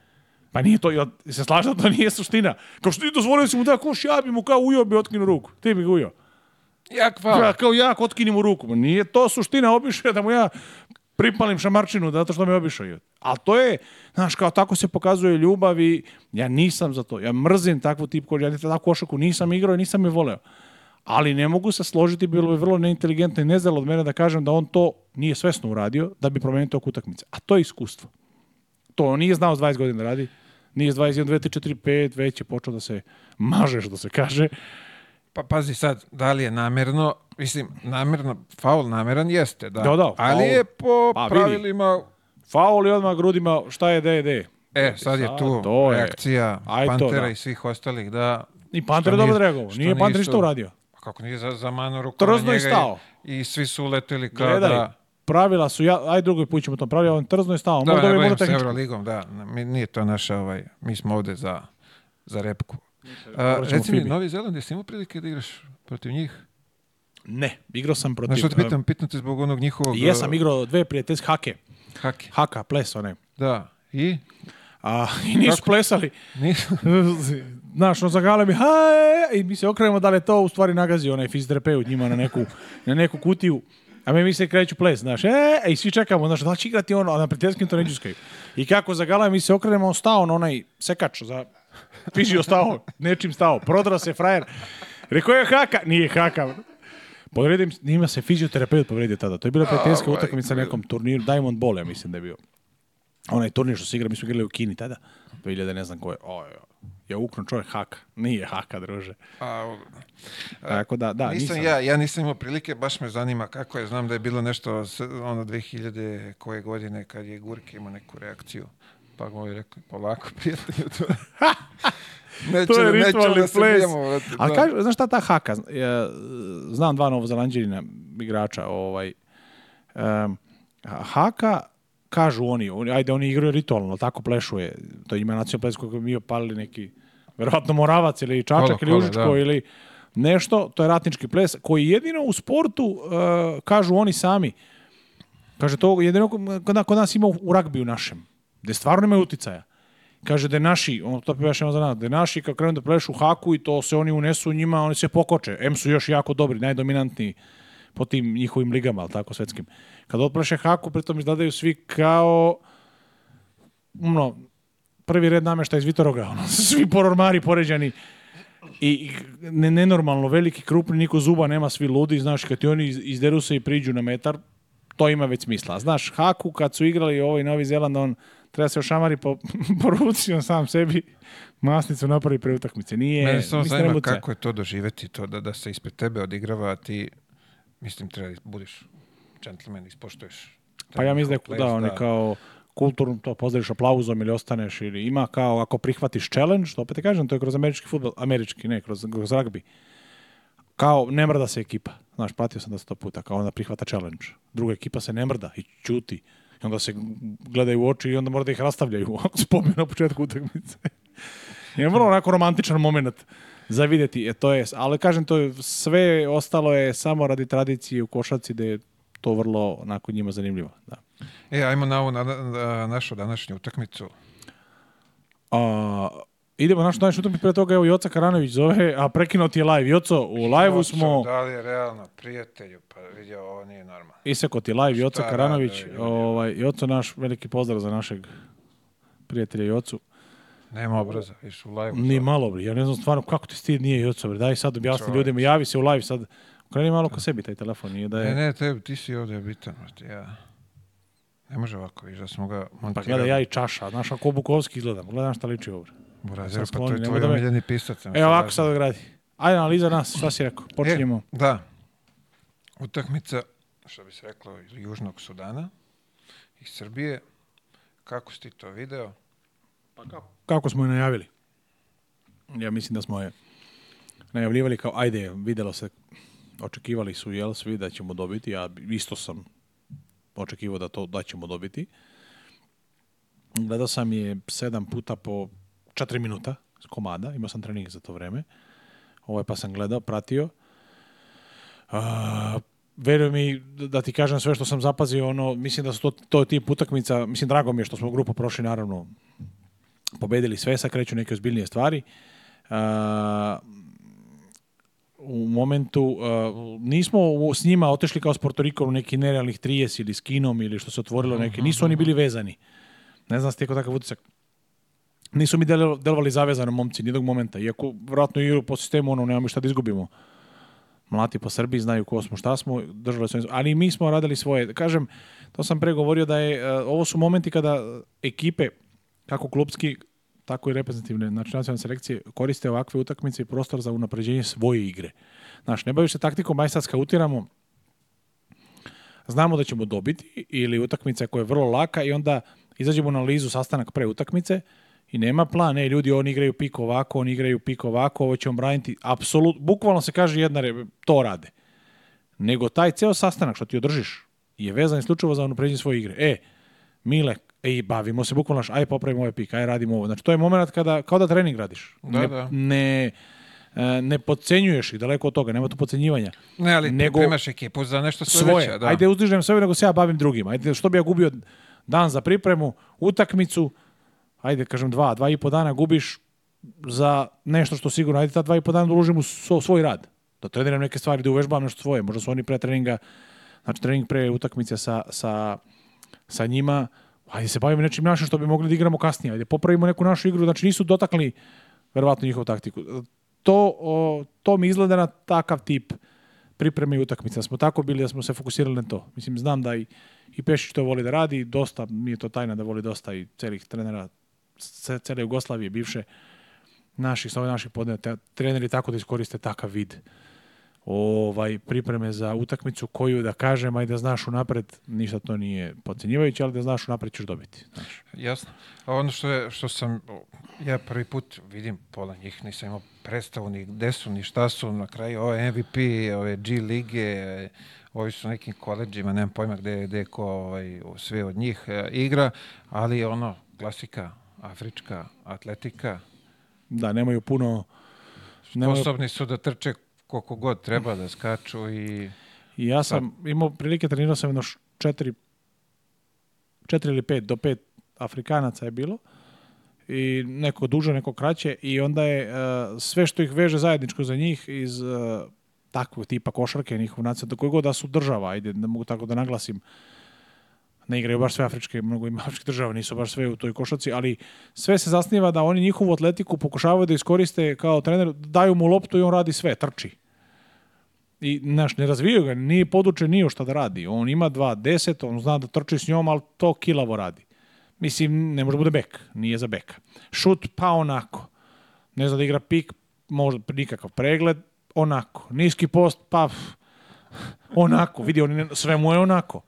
Pa nije to, ja se slažem da to nije suština. Kao što ti dozvolio si mu da koš, ja bi mu kao ujo bi otkinu ruku. Ti bi ga ujo. Jak, pa. Ja, kao jak, otkini mu ruku. Ma nije to suština, obišao da mu ja pripalim šamarčinu zato što me obišao. Ali to je, znaš, kao tako se pokazuje ljubav i ja nisam za to. Ja mrzim takvu tip košarku. Ja takvu košarku nisam igrao i nisam je voleo. Ali ne mogu se složiti, bilo bi vrlo neinteligentno i nezelo od mene da kažem da on to nije svesno uradio da bi promenio tok utakmice. A to je iskustvo. To on nije znao 20 godina da radi. Nije s 21, 23, 4, 5, već je počeo da se maže, što da se kaže. Pa pazi sad, da li je namerno, mislim, namerno, faul nameran jeste, da. Da, da, Ali je po Pa, pravilima, Faul je odmah grudima, šta je, de, de. e, sad je Sad, tu je. reakcija to, Pantera da. i svih ostalih, da. I Panter dobro reagovao. što Nije Panter nisu- ništa uradio. Pa Kako nije za, za manu ruku na Trzno je njega stao. I, i svi su uletili kao Gledaj, da... pravila su, ja, aj drugoj put ćemo to pravila, on trzno je stao. Da, Možda ovaj ne bavimo možda se tehnički. Euroligom, da. Mi- Nije to naša, ovaj, mi smo ovde za, za repku. Uh, reci mi, Novi Zeland, jesi imao prilike da igraš protiv njih? Ne, igrao sam protiv... Znaš što te pitam, pitam te zbog onog njihovog... Jesam igrao dve prijateljske hake. Hake. Haka, ples, one. Da, i? A, I nisu Kako? plesali. Nisu. Znaš, on zagale mi, haj, e, e, e", i mi se okrenemo da li to u stvari nagazi onaj fizioterapeut njima na neku, na neku kutiju. A mi mi se kreću ples, znaš, e, i svi čekamo, znaš, da će igrati ono, a na prijateljskim to neću I kako zagale mi se okrenemo, on stao na onaj sekač za Fizio stao, nečim stao, prodra se frajer. Rekao je haka, nije haka. Povredim, njima se fizioterapeut povredio tada. To je bila prijateljska oh, utakmica na nekom turniru, Diamond Ball, ja mislim da je bio. Onaj turnir što se igra, mi smo igrali u Kini tada, 2000 ne znam koje. O, ja uknu čovjek haka. Nije haka, druže. A, e, Tako da, da, nisam, nisam, Ja, ja nisam imao prilike, baš me zanima kako je. Znam da je bilo nešto ono 2000 koje godine kad je Gurke imao neku reakciju. Pa mu je rekao, polako prijatelju, to Neće, to je ritualni da ples. A kaži, znaš šta ta haka? Ja, znam dva novozelanđirina igrača. Ovaj, um, haka, kažu oni, on, ajde, oni igraju ritualno, tako plešuje. To ima nacionalni ples koji mi opalili neki, verovatno Moravac ili Čačak Hvala, ili Užičko da. ili nešto. To je ratnički ples koji jedino u sportu, uh, kažu oni sami, kaže to jedino kod nas ima u, u ragbiju našem gde stvarno imaju uticaja. Kaže da je naši, on to pevaš nema za nas, da je naši kad krenu da u haku i to se oni unesu u njima, oni se pokoče. M su još jako dobri, najdominantniji po tim njihovim ligama, al tako svetskim. Kad otpleše haku, pritom izgledaju svi kao no, prvi red namešta iz Vitoroga, ono, svi porormari poređani i ne, nenormalno veliki, krupni, niko zuba nema, svi ludi, znaš, kad ti oni izderu se i priđu na metar, to ima već smisla. Znaš, Haku kad su igrali ovaj Novi Zeland, on treba se ošamari po, po ruci, on sam sebi masnicu napravi pre utakmice. Nije, Mene samo zanima kako je to doživeti, to da, da se ispred tebe odigrava, a ti, mislim, treba da budiš džentlmen, ispoštuješ. Pa ja mislim da, da, on da. kao kulturno to pozdraviš aplauzom ili ostaneš ili ima kao ako prihvatiš challenge, što opet te kažem, to je kroz američki futbol, američki, ne, kroz, kroz rugby. Kao ne mrda se ekipa. Znaš, platio sam da sto puta, kao onda prihvata challenge. Druga ekipa se ne mrda i čuti I onda se gledaju u oči i onda mora da ih rastavljaju. Spomenu na početku utakmice. je vrlo onako romantičan moment za videti. E, to je, ali kažem, to je, sve ostalo je samo radi tradicije u košarci da je to vrlo onako njima zanimljivo. Da. E, ajmo na ovu na, na, našu današnju utakmicu. A, idemo naš naš utakmicu pre toga evo Joca Karanović zove, a prekinuo ti je live. Joco, u live-u smo Da li je realno prijatelju, pa vidio ovo nije normalno. Iseko ti live Joca Karanović, rade, ovaj Joco naš veliki pozdrav za našeg prijatelja Jocu. Nema obraza, iš u live. Ni malo bre, ja ne znam stvarno kako ti stid nije Joco bre. Daj sad objasni ljudima, javi se u live sad. Kreni malo ko sebi taj telefon, nije da je... Ne, ne, te, ti si ovdje bitan, ja... Ne može ovako, viš da smo ga pa montirali. Pa gleda ja i čaša, znaš, ako Bukovski izgledam, gledam šta liči ovo. Burazer, pa to je tvoj da omiljeni pisac. Evo, e, ovako da sad gradi. Ajde, analiza nas, šta si rekao? E, Počinjemo. E, da. Utakmica, što bi se reklo, iz Južnog Sudana, iz Srbije. Kako ste to video? Pa kako? Kako smo je najavili? Ja mislim da smo je najavljivali kao, ajde, videlo se, očekivali su, jel, svi da ćemo dobiti, ja isto sam očekivao da to da ćemo dobiti. Gledao sam je sedam puta po 4 minuta komada, imao sam trening za to vreme. Ovaj pa sam gledao, pratio. Uh, verujem mi da, da ti kažem sve što sam zapazio, ono, mislim da su to, to je tip utakmica, mislim drago mi je što smo grupu prošli, naravno, pobedili sve, sa kreću neke ozbiljnije stvari. Uh, u momentu uh, nismo s njima otešli kao s Portorikom u neki nerealnih 30 ili s Kinom ili što se otvorilo neke, nisu oni bili vezani. Ne znam ste kako takav utisak nisu mi delovali zavezano momci nijednog momenta, iako vratno iru po sistemu, ono, nemamo šta da izgubimo. Mlati po Srbiji znaju ko smo, šta smo, držali smo, ali mi smo radili svoje. Kažem, to sam pregovorio da je, e, ovo su momenti kada ekipe, kako klubski, tako i reprezentativne, znači nacionalne selekcije, koriste ovakve utakmice i prostor za unapređenje svoje igre. Znaš, ne baviš se taktikom, aj sad skautiramo, znamo da ćemo dobiti ili utakmica koja je vrlo laka i onda izađemo na lizu sastanak pre utakmice, i nema plan, ej ljudi, oni igraju pik ovako, oni igraju pik ovako, ovo ćemo braniti, apsolutno, bukvalno se kaže jedna, re, to rade. Nego taj ceo sastanak što ti održiš je vezan isključivo za unapređenje svoje igre. E, Mile, ej, bavimo se bukvalno, aj popravimo ovaj pik, aj radimo ovo. Znači, to je moment kada, kao da trening radiš. Da, ne, da. ne, e, ne podcenjuješ ih, daleko od toga, nema tu podcenjivanja. Ne, ali nego primaš ekipu za nešto svoje. svoje. Da. Ajde, uzdižem sebe, nego se ja bavim drugima. Ajde, što bi ja gubio dan za pripremu, utakmicu, ajde kažem dva, dva i po dana gubiš za nešto što sigurno, ajde ta dva i po dana da uložim u svoj rad, da treniram neke stvari, da uvežbam nešto svoje, možda su oni pre treninga, znači trening pre utakmice sa, sa, sa njima, ajde se bavimo nečim našim što bi mogli da igramo kasnije, ajde popravimo neku našu igru, znači nisu dotakli verovatno njihovu taktiku. To, o, to mi izgleda na takav tip pripreme i utakmice. Da smo tako bili, da smo se fokusirali na to. Mislim, znam da i, i Pešić to voli da radi, dosta, mi je to tajna da voli dosta i celih trenera cele Jugoslavije, bivše naših sa naših podne, treneri tako da iskoriste takav vid ovaj pripreme za utakmicu koju da kažem, ajde da znaš unapred, ništa to nije podcenjivajuće, ali da znaš unapred ćeš dobiti. Znaš. Jasno. A ono što, je, što sam, ja prvi put vidim pola njih, nisam imao predstavu ni gde su, ni šta su, na kraju ove MVP, ove G lige, ovi su nekim koleđima, nemam pojma gde, gde ko ovaj, sve od njih e, igra, ali ono, klasika, afrička atletika. Da, nemaju puno... Nemaju... Sposobni su da trče koliko god treba da skaču i... I ja sam imao prilike, trenirao sam jedno četiri, četiri ili pet, do pet Afrikanaca je bilo i neko duže, neko kraće i onda je uh, sve što ih veže zajedničko za njih iz uh, takvog tipa košarke, njihov nacet, da koji god da su država, ajde, ne da mogu tako da naglasim, ne igraju baš sve afričke, mnogo ima afričke države, nisu baš sve u toj košaci, ali sve se zasniva da oni njihovu atletiku pokušavaju da iskoriste kao trener, daju mu loptu i on radi sve, trči. I, znaš, ne razvijaju ga, nije poduče nije šta da radi. On ima 2-10, on zna da trči s njom, ali to kilavo radi. Mislim, ne može da bude bek, nije za beka. Šut, pa onako. Ne zna da igra pik, možda nikakav pregled, onako. Niski post, pa onako. Vidi, on, sve mu je onako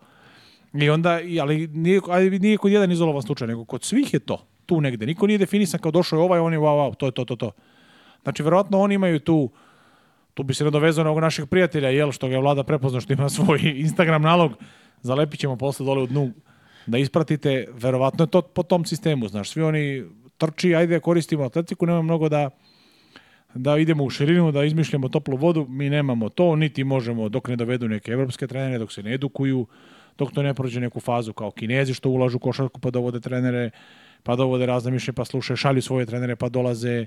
I onda, ali nije, ali nije kod jedan izolovan slučaj, nego kod svih je to tu negde. Niko nije definisan kao došao je ovaj, on je wow, wow, to je to, to, to. Znači, verovatno oni imaju tu, tu bi se nadovezao na ovog našeg prijatelja, jel, što ga je vlada prepoznao, što ima svoj Instagram nalog, zalepit ćemo posle dole u dnu da ispratite, verovatno je to po tom sistemu, znaš, svi oni trči, ajde koristimo atletiku, nema mnogo da da idemo u širinu, da izmišljamo toplu vodu, mi nemamo to, niti možemo dok ne dovedu neke evropske trenere, dok se ne edukuju, dok to ne prođe neku fazu kao kinezi što ulažu košarku pa dovode trenere, pa dovode razne mišljenja, pa slušaju, šalju svoje trenere, pa dolaze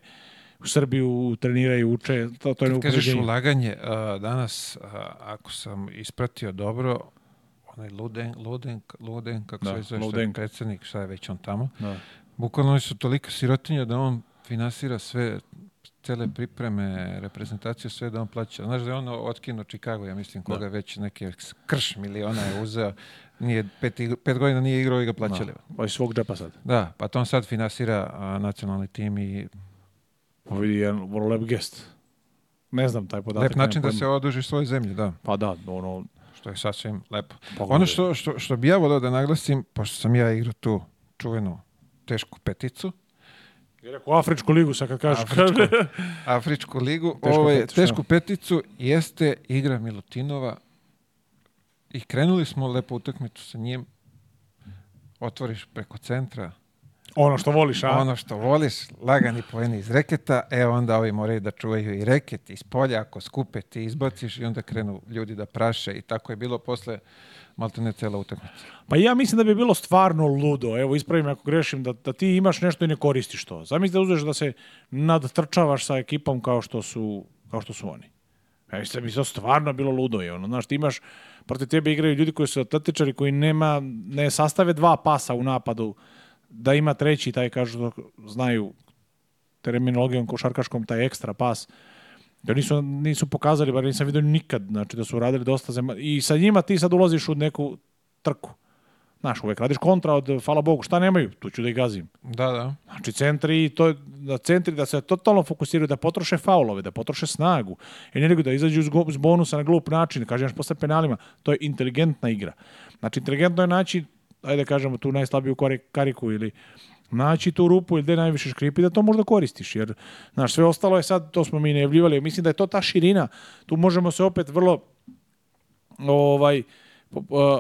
u Srbiju, treniraju, uče. To, to je Kad kažeš ulaganje, uh, danas, uh, ako sam ispratio dobro, onaj Luden, Luden, Luden kako da, se zove, Luden. predsednik, šta je već on tamo, da. bukvalno oni su tolika sirotinja da on finansira sve cele pripreme, reprezentacije, sve da on plaća. Znaš da je ono otkino Chicago, ja mislim, da. koga da. već neke krš miliona je uzeo, nije pet, pet godina nije igrao i ga plaćali. Da. Ovo pa svog džepa sad. Da, pa to on sad finansira nacionalni tim i... Ovo pa je jedan vrlo lep gest. Ne znam taj podatak. Lep način da se oduži svojoj zemlji, da. Pa da, ono... Što je sasvim lepo. Pogledaj. Pa ono što, što, što bi ja volio da naglasim, pošto sam ja igrao tu čuvenu tešku peticu, Ti rekao Afričku ligu, sad kad kažeš. Afričku, Afričku ligu, tešku, ovaj, peticu, tešku peticu jeste igra Milutinova i krenuli smo lepo utakmicu sa njim. Otvoriš preko centra. Ono što voliš, a? Ono što voliš, lagani poeni iz reketa, e onda ovi moraju da čuvaju i reket iz polja, ako skupe ti izbaciš i onda krenu ljudi da praše i tako je bilo posle maltene cela utakmica. Pa ja mislim da bi bilo stvarno ludo, evo ispravim ako grešim, da, da ti imaš nešto i ne koristiš to. Zamisli da uzeš da se nadtrčavaš sa ekipom kao što su, kao što su oni. Ja mislim da bi to stvarno bilo ludo. Je, ono, znaš, ti imaš, protiv tebe igraju ljudi koji su atletičari, koji nema, ne sastave dva pasa u napadu, da ima treći, taj kažu, znaju terminologijom košarkaškom, taj ekstra pas Da nisu, nisu pokazali, bar nisam vidio nikad, znači da su radili dosta zemalja. I sa njima ti sad ulaziš u neku trku. Znaš, uvek radiš kontra od, hvala Bogu, šta nemaju, tu ću da ih gazim. Da, da. Znači, centri, to, da, centri da se totalno fokusiraju, da potroše faulove, da potroše snagu, energiju, da izađu iz bonusa na glup način, kažem, posle penalima, to je inteligentna igra. Znači, inteligentno je naći, ajde da kažemo, tu najslabiju kariku ili naći tu rupu ili gde najviše škripi da to možda koristiš jer znaš sve ostalo je sad to smo mi najavljivali mislim da je to ta širina tu možemo se opet vrlo ovaj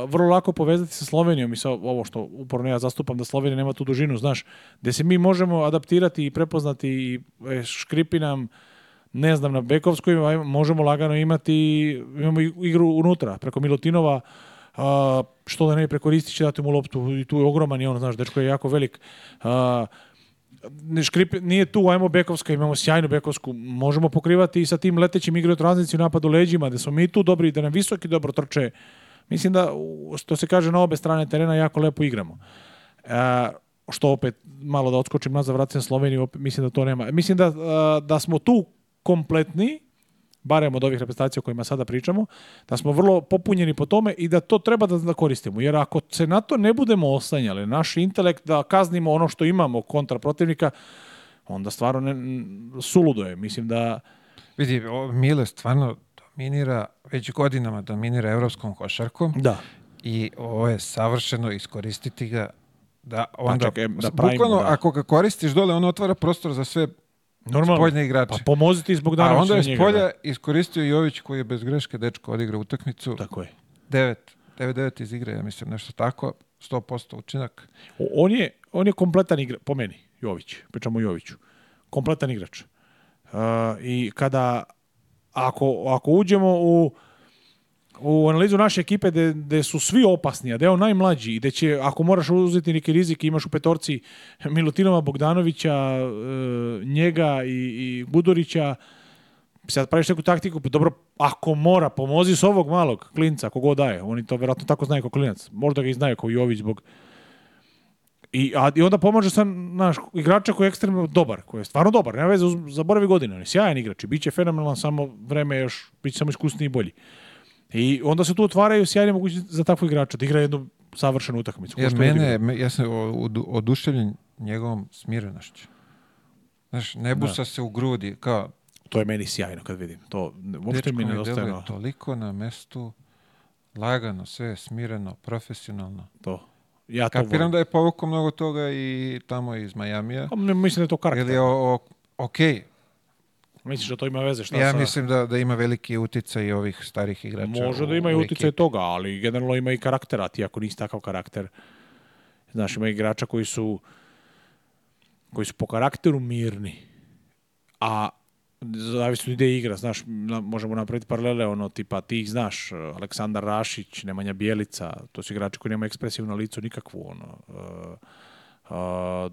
vrlo lako povezati sa Slovenijom i sa ovo što uporno ja zastupam da Slovenija nema tu dužinu, znaš, gde se mi možemo adaptirati i prepoznati i e, škripi nam ne znam, na Bekovskoj možemo lagano imati, imamo igru unutra, preko Milutinova, a, što da ne prekoristit će dati mu loptu i tu je ogroman i on, znaš, dečko je jako velik. A, ne škrip, nije tu, ajmo bekovska, imamo sjajnu bekovsku, možemo pokrivati i sa tim letećim igre u tranziciju napadu leđima, da smo mi tu dobri, da nam visoki dobro trče. Mislim da, što se kaže, na obe strane terena jako lepo igramo. A, što opet, malo da odskočim nazad, vratim Sloveniju, opet, mislim da to nema. Mislim da, da smo tu kompletni, barem od ovih reprezentacija o kojima sada pričamo, da smo vrlo popunjeni po tome i da to treba da, da koristimo. Jer ako se na to ne budemo oslanjali, naš intelekt da kaznimo ono što imamo kontra protivnika, onda stvarno ne, suludo je. Mislim da... Vidi, Mile stvarno dominira, već godinama dominira evropskom košarkom. Da. I ovo je savršeno iskoristiti ga da onda... Pa čekaj, da pravimo, bukvalno, da. ako ga koristiš dole, on otvara prostor za sve Normalno. Spoljne igrače. Pa pomoziti zbog dana. A onda je spolja njega. iskoristio Jović koji je bez greške dečko odigrao utakmicu. Tako je. 9. 99 iz igre, ja mislim, nešto tako. 100% učinak. on, je, on je kompletan igrač, po meni, Jović. Pričamo o Joviću. Kompletan igrač. Uh, I kada, ako, ako uđemo u u analizu naše ekipe gde su svi opasni, a da je on najmlađi i da će, ako moraš uzeti neki rizik, imaš u petorci Milutinova Bogdanovića, eh, njega i, i Gudorića, sad praviš neku taktiku, pa dobro, ako mora, pomozi s ovog malog klinca, ako god daje. Oni to verovatno tako znaju kao klinac. Možda ga i znaju kao Jović zbog... I, a, I onda pomaže sad naš igrača koji je ekstremno dobar, koji je stvarno dobar, nema veze, zaboravi godine, on je sjajan igrač i bit će fenomenalan, samo vreme još, bit će samo iskusniji i bolji. I onda se tu otvaraju sjajne mogućnosti za takvog igrača da igra jednu savršenu utakmicu. Jer mene, me, ja sam oduševljen njegovom smirenošću. Znaš, ne busa da. se u grudi, kao... To je meni sjajno kad vidim. To uopšte mi nedostaje. Na... toliko na mestu, lagano, sve smireno, profesionalno. To. Ja to Kapiram volim. da je povukao mnogo toga i tamo iz Majamija. Pa, mislim da je to karakter. Jer je o, o, ok, Misliš da to ima veze? Šta ja sa... mislim da, da ima veliki uticaj ovih starih igrača. Može da ima i uticaj toga, ali generalno ima i karaktera. Ti ako nisi takav karakter, znaš, ima igrača koji su koji su po karakteru mirni, a zavisno ide igra, znaš, možemo napraviti paralele, ono, tipa, ti ih znaš, Aleksandar Rašić, Nemanja Bijelica, to su igrači koji nema ekspresivno licu nikakvu, ono, uh, uh,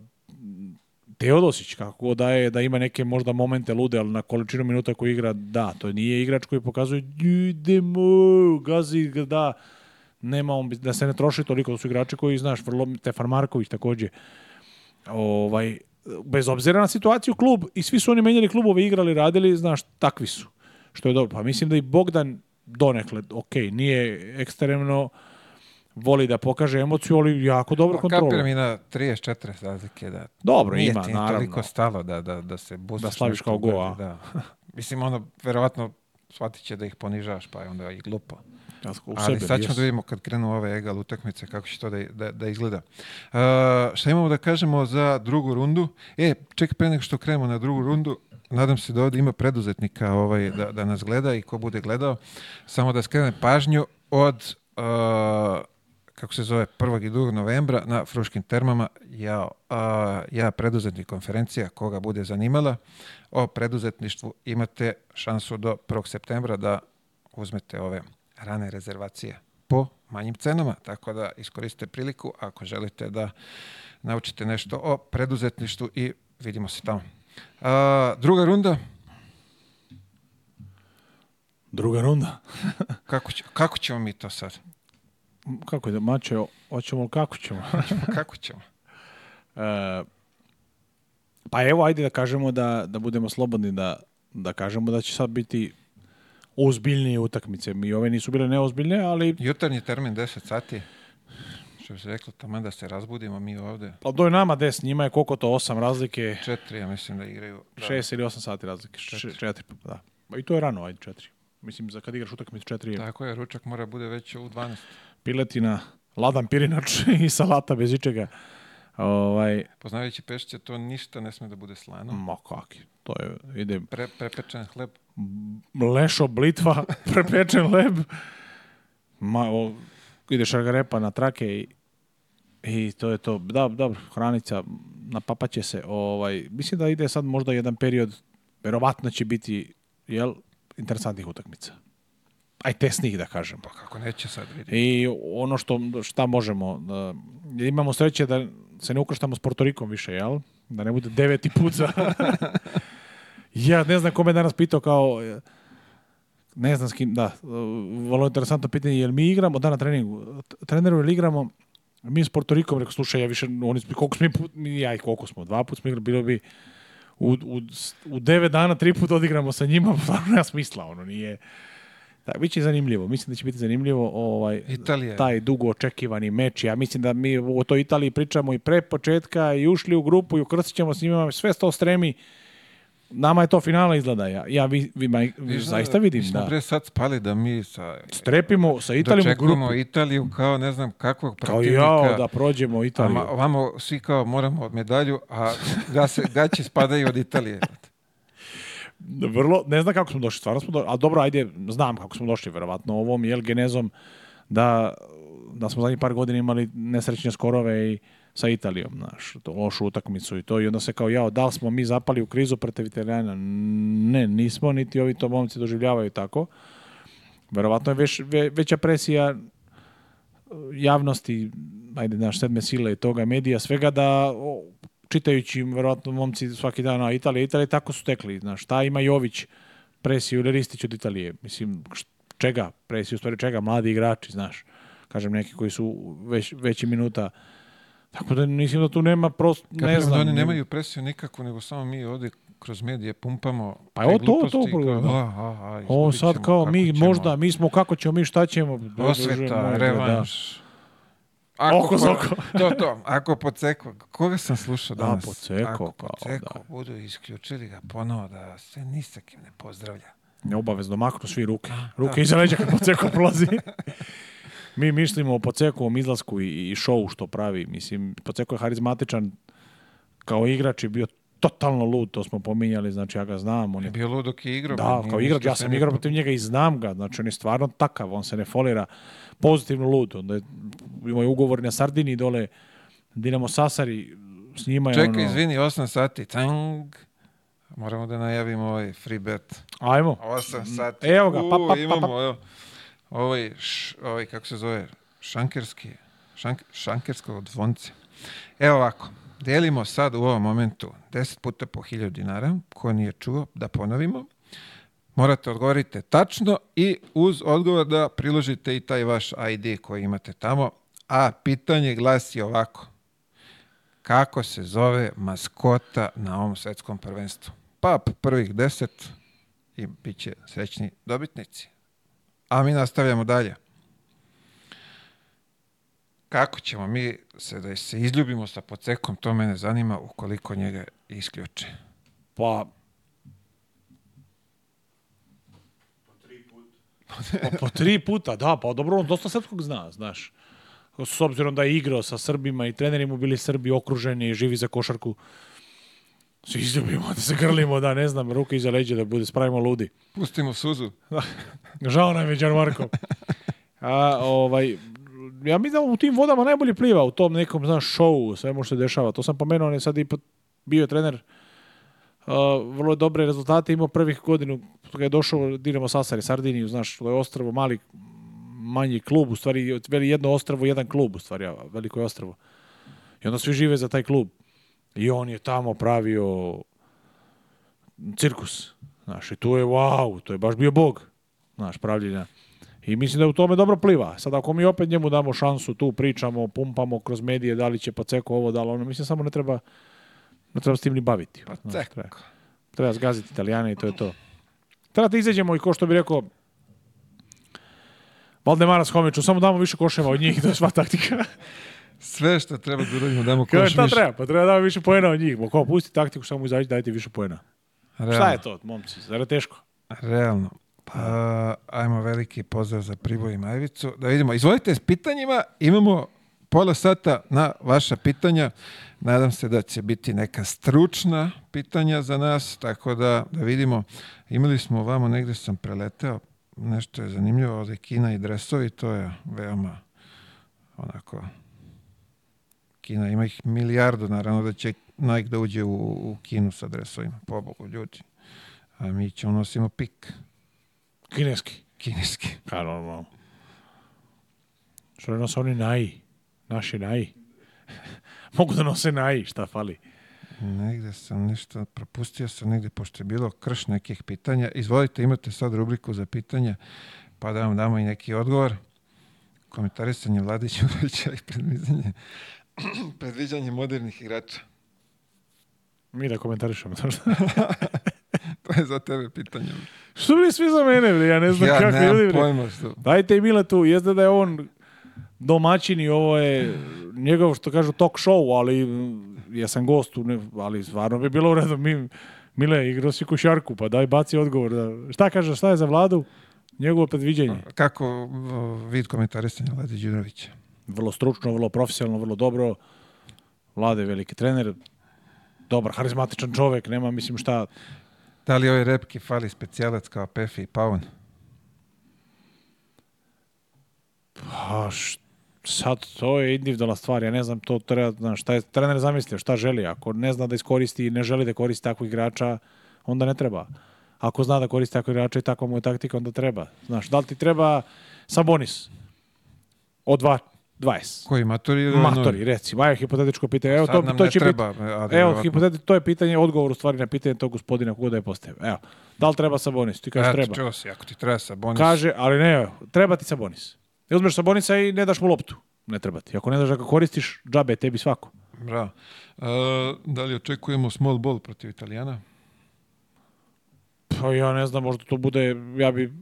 Teodosić, kako da je, da ima neke možda momente lude, ali na količinu minuta koji igra, da, to nije igrač koji pokazuje idemo, gazi da, nema on, da se ne troši toliko, to su igrači koji, znaš, vrlo, Stefan Marković takođe, ovaj, bez obzira na situaciju klub, i svi su oni menjali klubove, igrali, radili, znaš, takvi su, što je dobro. Pa mislim da i Bogdan donekle, ok, nije ekstremno, voli da pokaže emociju, ali jako dobro kontrolu. Pa kapiram i na 30 razlike da... Dobro, nije ima, ti naravno. toliko stalo da, da, da se Da slaviš kao goa. Da. Mislim, ono, verovatno, shvatit će da ih ponižaš, pa je onda i glupo. U ali sebe, sad ćemo yes. da vidimo kad krenu ove egal utakmice kako će to da, da, da izgleda. Uh, šta imamo da kažemo za drugu rundu? E, čekaj pre nego što krenemo na drugu rundu, nadam se da ovde ima preduzetnika ovaj, da, da nas gleda i ko bude gledao, samo da skrene pažnju od uh, kako se zove, 1. i 2. novembra na Fruškim termama. Ja, a, ja preduzetnik konferencija, koga bude zanimala o preduzetništvu, imate šansu do 1. septembra da uzmete ove rane rezervacije po manjim cenama, tako da iskoristite priliku ako želite da naučite nešto o preduzetništvu i vidimo se tamo. A, druga runda, Druga runda. kako, će, kako ćemo mi to sad? kako da mače, hoćemo kako ćemo? kako ćemo? e, pa evo, ajde da kažemo da, da budemo slobodni, da, da kažemo da će sad biti ozbiljnije utakmice. Mi ove nisu bile neozbiljne, ali... Jutarnji termin 10 sati. Što bi se reklo, tamo da se razbudimo mi ovde. Pa doj nama 10, njima je koliko to 8 razlike. 4, ja mislim da igraju. 6 da. ili 8 sati razlike. 4, da. Pa I to je rano, ajde 4. Mislim, za kad igraš utakmicu 4 Tako je, ručak mora da bude već u 12 piletina, ladan pirinač i salata bez ičega. Ovaj, Poznavajući pešća, to ništa ne sme da bude slano. Ma kaki, to je, ide... Pre, prepečen hleb. Lešo blitva, prepečen hleb. Ma, o, ide šargarepa na trake i, i to je to. Da, dobro, da, hranica, napapaće se. Ovaj, mislim da ide sad možda jedan period, verovatno će biti, jel, interesantnih utakmica aj tesnijih da kažem. Pa kako neće sad vidjeti. I ono što, šta možemo, da, imamo sreće da se ne ukrštamo s Portorikom više, jel? Da ne bude deveti put za... ja ne znam kome danas pitao kao, ne znam s kim, da, vrlo interesantno pitanje, jel mi igramo, da na treningu, treneru jel igramo, mi s Portorikom, rekao, slušaj, ja više, oni, koliko smo, mi, ja i koliko smo, dva put smo igrali, bilo bi, u, u, u devet dana tri put odigramo sa njima, stvarno nema smisla, ono, nije, Da, biće zanimljivo. Mislim da će biti zanimljivo ovaj Italija. taj dugo očekivani meč. Ja mislim da mi o toj Italiji pričamo i pre početka i ušli u grupu i ukrstićemo s njima sve sto stremi. Nama je to finala izgleda. Ja, ja vi, vi, vi, vi zaista vidim mi smo da... pre sad spali da mi sa... Strepimo sa da Italijom u grupu. Italiju kao ne znam kakvog protivnika. Kao jao, da prođemo Italiju. Ama, Vamo svi kao moramo medalju, a gaće da da spadaju od Italije vrlo, ne znam kako smo došli, stvarno smo došli, a dobro, ajde, znam kako smo došli, verovatno, ovom, jel, genezom, da, da smo zadnjih par godina imali nesrećne skorove i sa Italijom, znaš, to, lošu utakmicu i to, i onda se kao, jao, da li smo mi zapali u krizu protiv Italijana? Ne, nismo, niti ovi to momci doživljavaju tako. Verovatno je već, veća presija e, javnosti, ajde, naš sedme sile i toga, medija, svega da čitajući, verovatno, momci svaki dan, a Italije, Italije tako su tekli, znaš, šta ima Jović presiju ili Ristić od Italije, mislim, čega, presiju, stvari čega, mladi igrači, znaš, kažem, neki koji su već, veći minuta, tako da mislim da tu nema prosto, ne da znam. Da oni nemaju presiju nikako, nego samo mi ovde kroz medije pumpamo pa o to to to, problem. Da. sad kao mi ćemo. možda mi smo kako ćemo mi šta ćemo osveta ovaj, da, revanš ako oko za oko. to, to, ako poceko, koga sam slušao danas? A, poceko, ako poceko, pa, kao, da. budu isključili ga ponovo da se ni sa kim ne pozdravlja. Neobavezno maknu svi ruke. Da, da. Ruke da. iza leđa kad poceko prolazi. Mi mislimo o Pocekovom izlasku i, i šovu što pravi. Mislim, Poceko je harizmatičan kao igrač i bio totalno lud, to smo pominjali, znači ja ga znam. On je bio lud dok je igrao. Da, kao igrač, ja sam igrao protiv njega i znam ga, znači on je stvarno takav, on se ne folira pozitivno lud. Onda je, imao ugovor na Sardini dole, Dinamo Sasari, s njima je Čekaj, ono... izvini, 8 sati, tang, moramo da najavimo ovaj free bet. Ajmo. 8 mm, sati. Evo ga, pa, pa, pa, pa. Imamo, evo, ovaj, š, ovaj, kako se zove, šankerski, šank, šankersko zvonce. Evo ovako, delimo sad u ovom momentu 10 puta po 1000 dinara, ko nije čuo, da ponovimo. Morate odgovorite tačno i uz odgovor da priložite i taj vaš ID koji imate tamo. A pitanje glasi ovako. Kako se zove maskota na ovom svetskom prvenstvu? Pa prvih 10 i bit će srećni dobitnici. A mi nastavljamo dalje kako ćemo mi se da se izljubimo sa pocekom, to mene zanima ukoliko njega isključe. Pa, Po tri puta. po tri puta, da, pa dobro, on dosta srpskog zna, znaš. S obzirom da je igrao sa Srbima i treneri mu bili Srbi okruženi i živi za košarku. Se izljubimo, da se grlimo, da ne znam, ruke iza leđa da bude, spravimo ludi. Pustimo suzu. Žao nam je Đan Marko. A, ovaj, ja mi da u tim vodama najbolje pliva u tom nekom, znaš, šovu, svemu što se dešava. To sam pomenuo, on je sad ipak bio trener uh, vrlo dobre rezultate imao prvih godinu kada je došao Dinamo Sasari, Sardiniju, znaš, to je ostrvo, mali, manji klub, u stvari, veli jedno ostrvo, jedan klub, u stvari, veliko je ostrvo. I onda svi žive za taj klub. I on je tamo pravio cirkus. Znaš, i tu je, wow, to je baš bio bog. Znaš, pravljenja. I mislim da u tome dobro pliva. Sad ako mi opet njemu damo šansu, tu pričamo, pumpamo kroz medije, da li će Paceko ovo, da li ono, mislim samo ne treba, ne treba s tim ni baviti. Paceko. Treba, treba zgaziti Italijane i to je to. Treba da izađemo i ko što bi rekao, Valdemaras Homiću, samo damo više koševa od njih, to je sva taktika. Sve što treba da uradimo, damo koš više. treba, pa treba da damo više poena od njih. Ko pusti taktiku, samo izađi, dajte više poena. Šta je to, momci, zar je teško? Realno. Pa, ajmo veliki pozdrav za Priboj i Majevicu. Da vidimo, izvolite s pitanjima, imamo pola sata na vaša pitanja. Nadam se da će biti neka stručna pitanja za nas, tako da, da vidimo. Imali smo ovamo, negde sam preleteo, nešto je zanimljivo, ovdje Kina i dresovi, to je veoma onako... Kina ima ih milijardu, naravno da će Nike da uđe u, u Kinu sa dresovima, pobogu ljudi. A mi ćemo nosimo pik. Kineski. Kineski. Pa normalno. Što ne nose oni naji? Naši naji? Mogu da nose naji, šta fali? Negde sam nešto, propustio sam negde, pošto je bilo krš nekih pitanja. Izvolite, imate sad rubriku za pitanja, pa da vam damo i neki odgovor. Komentarisanje Vlade Đurovića i predviđanje, predviđanje modernih igrača. Mi da komentarišemo, da to pa je za tebe pitanje. Što bi svi za mene? Ja ne znam ja kako ljudi. Pojma što. Dajte i Miletu, jeste da je on domaćin i ovo je njegov što kažu talk show, ali mm, ja sam gost, ali stvarno bi bilo u redu. Mi, Mile, igrao si košarku, pa daj baci odgovor. Da, šta kaže, šta je za vladu? Njegovo predviđenje. Kako vid komentarisanja Vlade Đurovića? Vrlo stručno, vrlo profesionalno, vrlo dobro. Vlade je veliki trener, dobar, harizmatičan čovek, nema, mislim, šta... Da li ovoj repki fali specijalac kao Pefi i Paun? Pa, sad to je individualna stvar, ja ne znam, to treba, znaš, šta je trener zamislio, šta želi, ako ne zna da iskoristi i ne želi da koristi takvog igrača, onda ne treba. Ako zna da koristi takvog igrača i takva mu je taktika, onda treba. Znaš, da li ti treba Sabonis? O dva 20. Koji matori? Matori, recimo. Ajde, hipotetičko pitanje. Evo, Sad to, nam to će biti. Evo, hipoteti... to je pitanje, odgovor u stvari na pitanje tog gospodina koga da je postavio. Evo, da li treba Sabonis? Ti kažeš treba. Eto, si, ako ti treba Sabonis. Kaže, ali ne, treba ti Sabonis. Ne uzmeš Sabonisa i ne daš mu loptu. Ne treba ti. Ako ne daš da ga koristiš, džabe tebi svako. Bravo. Uh, da li očekujemo small ball protiv Italijana? Pa ja ne znam, možda to bude, ja bi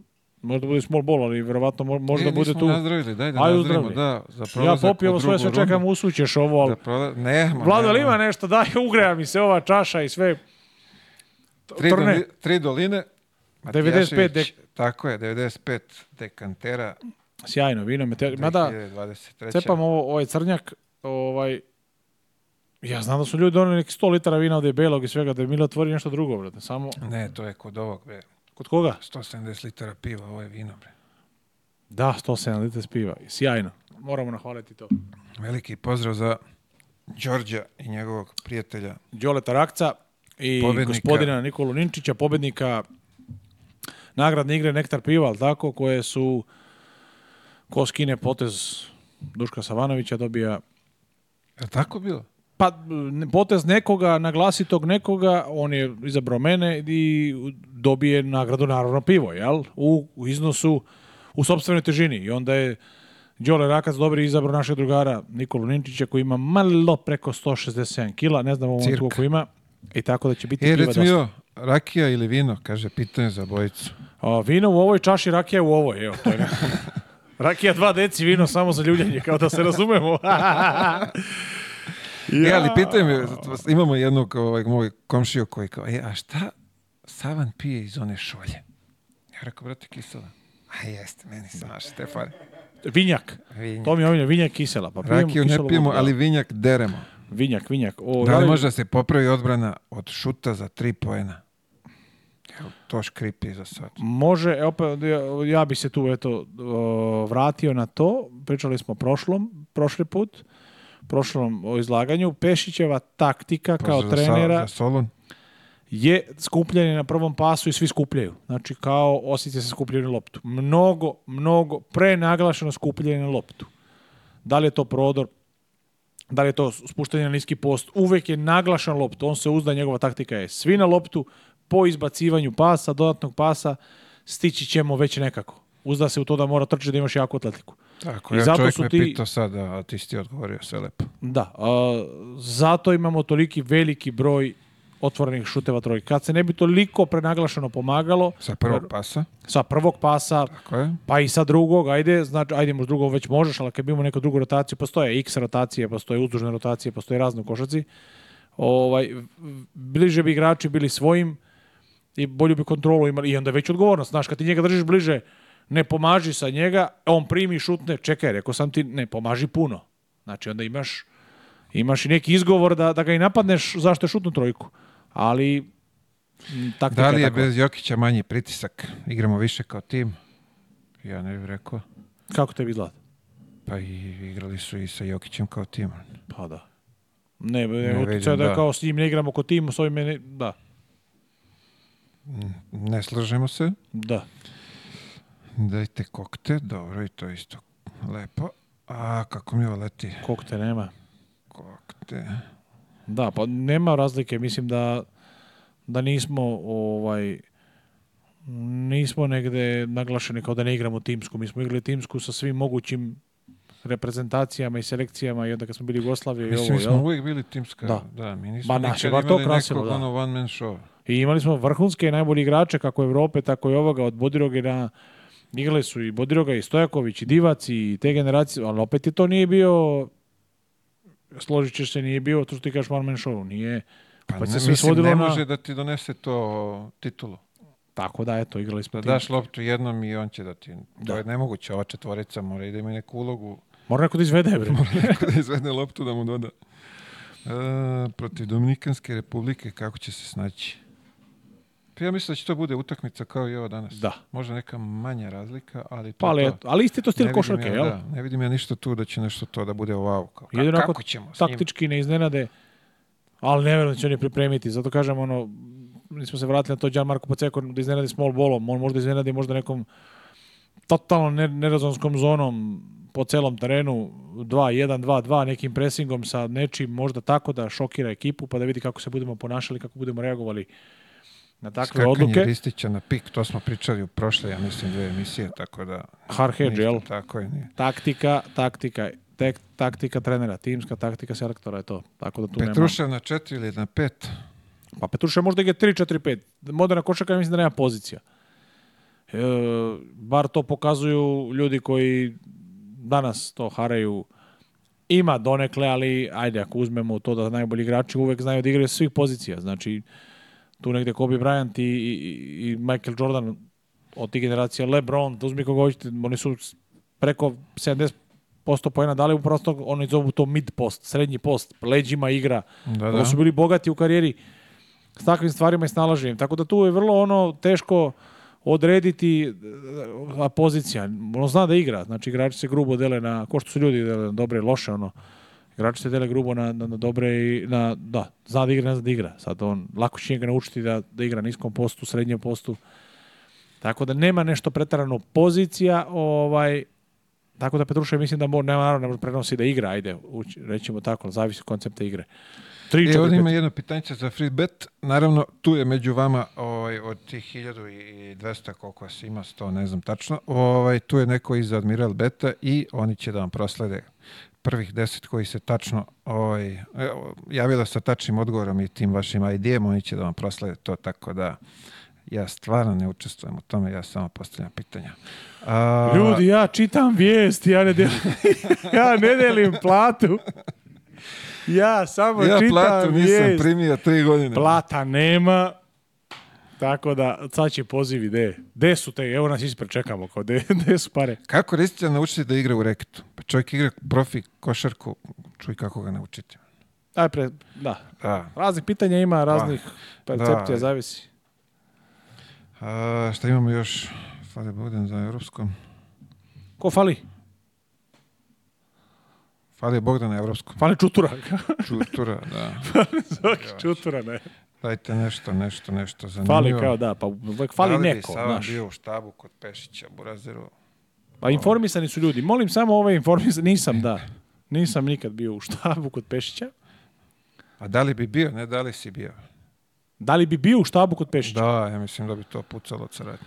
Možda bude small ball, ali verovatno možda ne, bude tu. Ne, nazdravili, dajde da Aj, nazdravimo, da. Za ja popijemo ovo svoje, sve čekam, usućeš ovo, ali... Da nema, Vlada, li ima nešto, daj, ugreja mi se ova čaša i sve. Tri, doli, tri doline. 95 dek... Tako je, 95 dekantera. Sjajno, vino meteor. Mada, cepam ovo, ovaj crnjak, ovaj, ja znam da su ljudi doneli neki 100 litara vina ovdje belog i svega, da je Milo otvori nešto drugo, brate. Samo... Ne, to je kod ovog, bre. Kod koga? 170 litara piva, ovo je vino, bre. Da, 170 litara piva. Sjajno. Moramo nahvaliti to. Veliki pozdrav za Đorđa i njegovog prijatelja. Đole Tarakca i pobednika. gospodina Nikolu Ninčića, pobednika nagradne igre Nektar piva, ali tako, koje su ko skine potez Duška Savanovića dobija... Je tako bilo? pa potez nekoga, naglasi tog nekoga, on je izabrao mene i dobije nagradu naravno pivo, jel? U, u iznosu, u sobstvenoj težini. I onda je Đole Rakac dobri izabrao našeg drugara Nikolu Ninčića koji ima malo preko 167 kila, ne znam ovom koliko ima. I tako da će biti e, piva dosta. Rakija ili vino, kaže, pitanje za bojicu. A, vino u ovoj čaši, rakija u ovoj, evo, to je Rakija dva deci, vino samo za ljuljanje, kao da se razumemo. ja. E, ali pitaj me, imamo jednog ovaj, moj komšiju koji kao, e, a šta Savan pije iz one šolje? Ja rekao, brate, kisela. A jeste, meni se znaš, Stefan. Vinjak. vinjak. To mi je ovinja, vinjak kisela. Pa Rakiju ne pijemo, ali vinjak deremo. Vinjak, vinjak. O, da li može da se popravi odbrana od šuta za tri poena? Evo, to škripi za sad. Može, opet, pa, ja, ja bi se tu eto, vratio na to. Pričali smo prošlom, prošli put prošlom izlaganju, Pešićeva taktika pa, kao trenera za je skupljanje na prvom pasu i svi skupljaju. Znači kao osjeća se skupljanje na loptu. Mnogo, mnogo, prenaglašeno skupljanje na loptu. Da li je to prodor, da li je to spuštanje na niski post, uvek je naglašan loptu, on se uzda, njegova taktika je svi na loptu, po izbacivanju pasa, dodatnog pasa, stići ćemo već nekako uzda se u to da mora trčati da imaš jaku atletiku. Tako, I ja zato čovjek su ti... pitao sada, a ti si ti odgovorio sve lepo. Da, a, zato imamo toliki veliki broj otvorenih šuteva trojke. Kad se ne bi toliko prenaglašeno pomagalo... Sa prvog pasa. Sa prvog pasa, Tako je. pa i sa drugog, ajde, znači, ajde možda drugog već možeš, ali kad bi imamo neku drugu rotaciju, postoje x rotacije, postoje uzdužne rotacije, postoje razne košaci, ovaj, bliže bi igrači bili svojim i bolju bi kontrolu imali i onda već odgovornost. Znaš, kad ti njega držiš bliže, ne pomaži sa njega, e, on primi, šutne, čekaj, rekao sam ti, ne pomaži puno. Znači, onda imaš, imaš i neki izgovor da, da ga i napadneš zašto je šutnu trojku. Ali, taktika da li je tako. bez Jokića manji pritisak? Igramo više kao tim? Ja ne bih rekao. Kako tebi izgleda? Pa i igrali su i sa Jokićem kao tim. Pa da. Ne, ne, ne vidim, da, da kao s njim ne igramo kao tim, s ovime ne, da. Ne slažemo se. Da. Dajte kokte, dobro, i to isto lepo. A kako mi ovo leti? Kokte nema. Kokte. Da, pa nema razlike. Mislim da, da nismo ovaj nismo negde naglašeni kao da ne igramo timsku. Mi smo igrali timsku sa svim mogućim reprezentacijama i selekcijama i onda kad smo bili Jugoslavije i ovo. Mi smo uvijek bili timska. Da, da mi nismo ba, naše, bar to krasilo, da. Ono one man show. I imali smo vrhunske i najbolji igrače kako Evrope, tako i ovoga, od Bodirogira, Igrali su i Bodiroga i Stojaković i Divac i te generacije, ali opet je to nije bio, složit ćeš se, nije bio, to što ti kažeš one man show, nije... Pa, pa ne, se mislim, ne može na... da ti donese to titulu. Tako da, eto, igrali smo. Da daš loptu jednom i on će da ti... Da. To je nemoguće, ova četvorica mora i da ima neku ulogu. Mora neko da izvede, bre. Mora neko da izvede loptu da mu doda. Uh, protiv Dominikanske republike kako će se snaći? Pa ja mislim da će to bude utakmica kao i ova danas. Da. Možda neka manja razlika, ali to, pa, ali, to ali isti to stil košarke, ja, jel? Da, ne vidim ja ništa tu da će nešto to da bude wow. Kao, ka, Jedino kako ćemo Taktički ne iznenade, ali ne da će oni pripremiti. Zato kažem, ono, nismo se vratili na to Gianmarco Paceko da iznenadi small ballom. On možda iznenadi možda nekom totalno nerazonskom zonom po celom terenu 2-1-2-2 nekim presingom sa nečim možda tako da šokira ekipu pa da vidi kako se budemo ponašali, kako budemo reagovali na takve Skakanje odluke. Skakanje listića na pik, to smo pričali u prošle, ja mislim, dve emisije, tako da... Hard jel? Tako je, nije. Taktika, taktika, tek, taktika trenera, timska taktika selektora je to. Tako da tu Petruša nema... na četiri ili na pet? Pa Petruša možda je 3, 4, 5. Moderna košaka mislim da nema pozicija. E, bar to pokazuju ljudi koji danas to haraju ima donekle, ali ajde, ako uzmemo to da najbolji igrači uvek znaju da igraju svih pozicija, znači tu negde Kobe Bryant i, i, i Michael Jordan od tih generacija, LeBron, da uzmi koga hoćete, oni su preko 70 poena pojena dali, upravo oni zovu to mid post, srednji post, leđima igra. Da, da. su bili bogati u karijeri s takvim stvarima i snalaženjem. Tako da tu je vrlo ono teško odrediti a pozicija. On zna da igra, znači igrači se grubo dele na, ko što su ljudi dele, dobre i loše, ono, Igrači se dele grubo na, na, na dobre i na, da, zna da igra, ne zna da igra. Sad on, lako će njega naučiti da, da igra na niskom postu, srednjem postu. Tako da nema nešto pretarano pozicija, ovaj, tako da Petruša mislim da mora, nema naravno prenosi da igra, ajde, uči, rećemo tako, zavisi koncepta igre. Tri, e, ovdje ima jedno pitanje za free bet. Naravno, tu je među vama ovaj, od tih 1200, koliko vas ima, 100, ne znam tačno, ovaj, tu je neko iza Admiral Beta i oni će da vam proslede prvih deset koji se tačno ovaj, da e, sa tačnim odgovorom i tim vašim ID-em, oni će da vam proslave to, tako da ja stvarno ne učestvujem u tome, ja samo postavljam pitanja. A... Ljudi, ja čitam vijesti, ja ne delim, ja ne delim platu. Ja samo ja čitam platu vijest. nisam primio tri godine. Plata nema, Tako da, sad će pozivi, de, de su te, evo nas ispred čekamo, kao de, de su pare. Kako Ristića naučiti da igra u reketu? Pa čovjek igra profi košarku, čuj kako ga naučiti. Aj pre, da. da. Raznih pitanja ima, da. raznih da. percepcija, da. zavisi. A, šta imamo još? Fale Bogdan za evropskom. Ko fali? Fali Bogdan na evropskom. Fali Čutura. čutura, da. Fali Čutura, ne. Dajte nešto, nešto, nešto zanimljivo. Fali kao da, pa uvek fali Dali neko. Da li bio u štabu kod Pešića, Burazeru? Pa informisani su ljudi. Molim samo ove informisani. Nisam, da. E. Nisam nikad bio u štabu kod Pešića. A da li bi bio, ne da li si bio? Da li bi bio u štabu kod Pešića? Da, ja mislim da bi to pucalo od saradnje.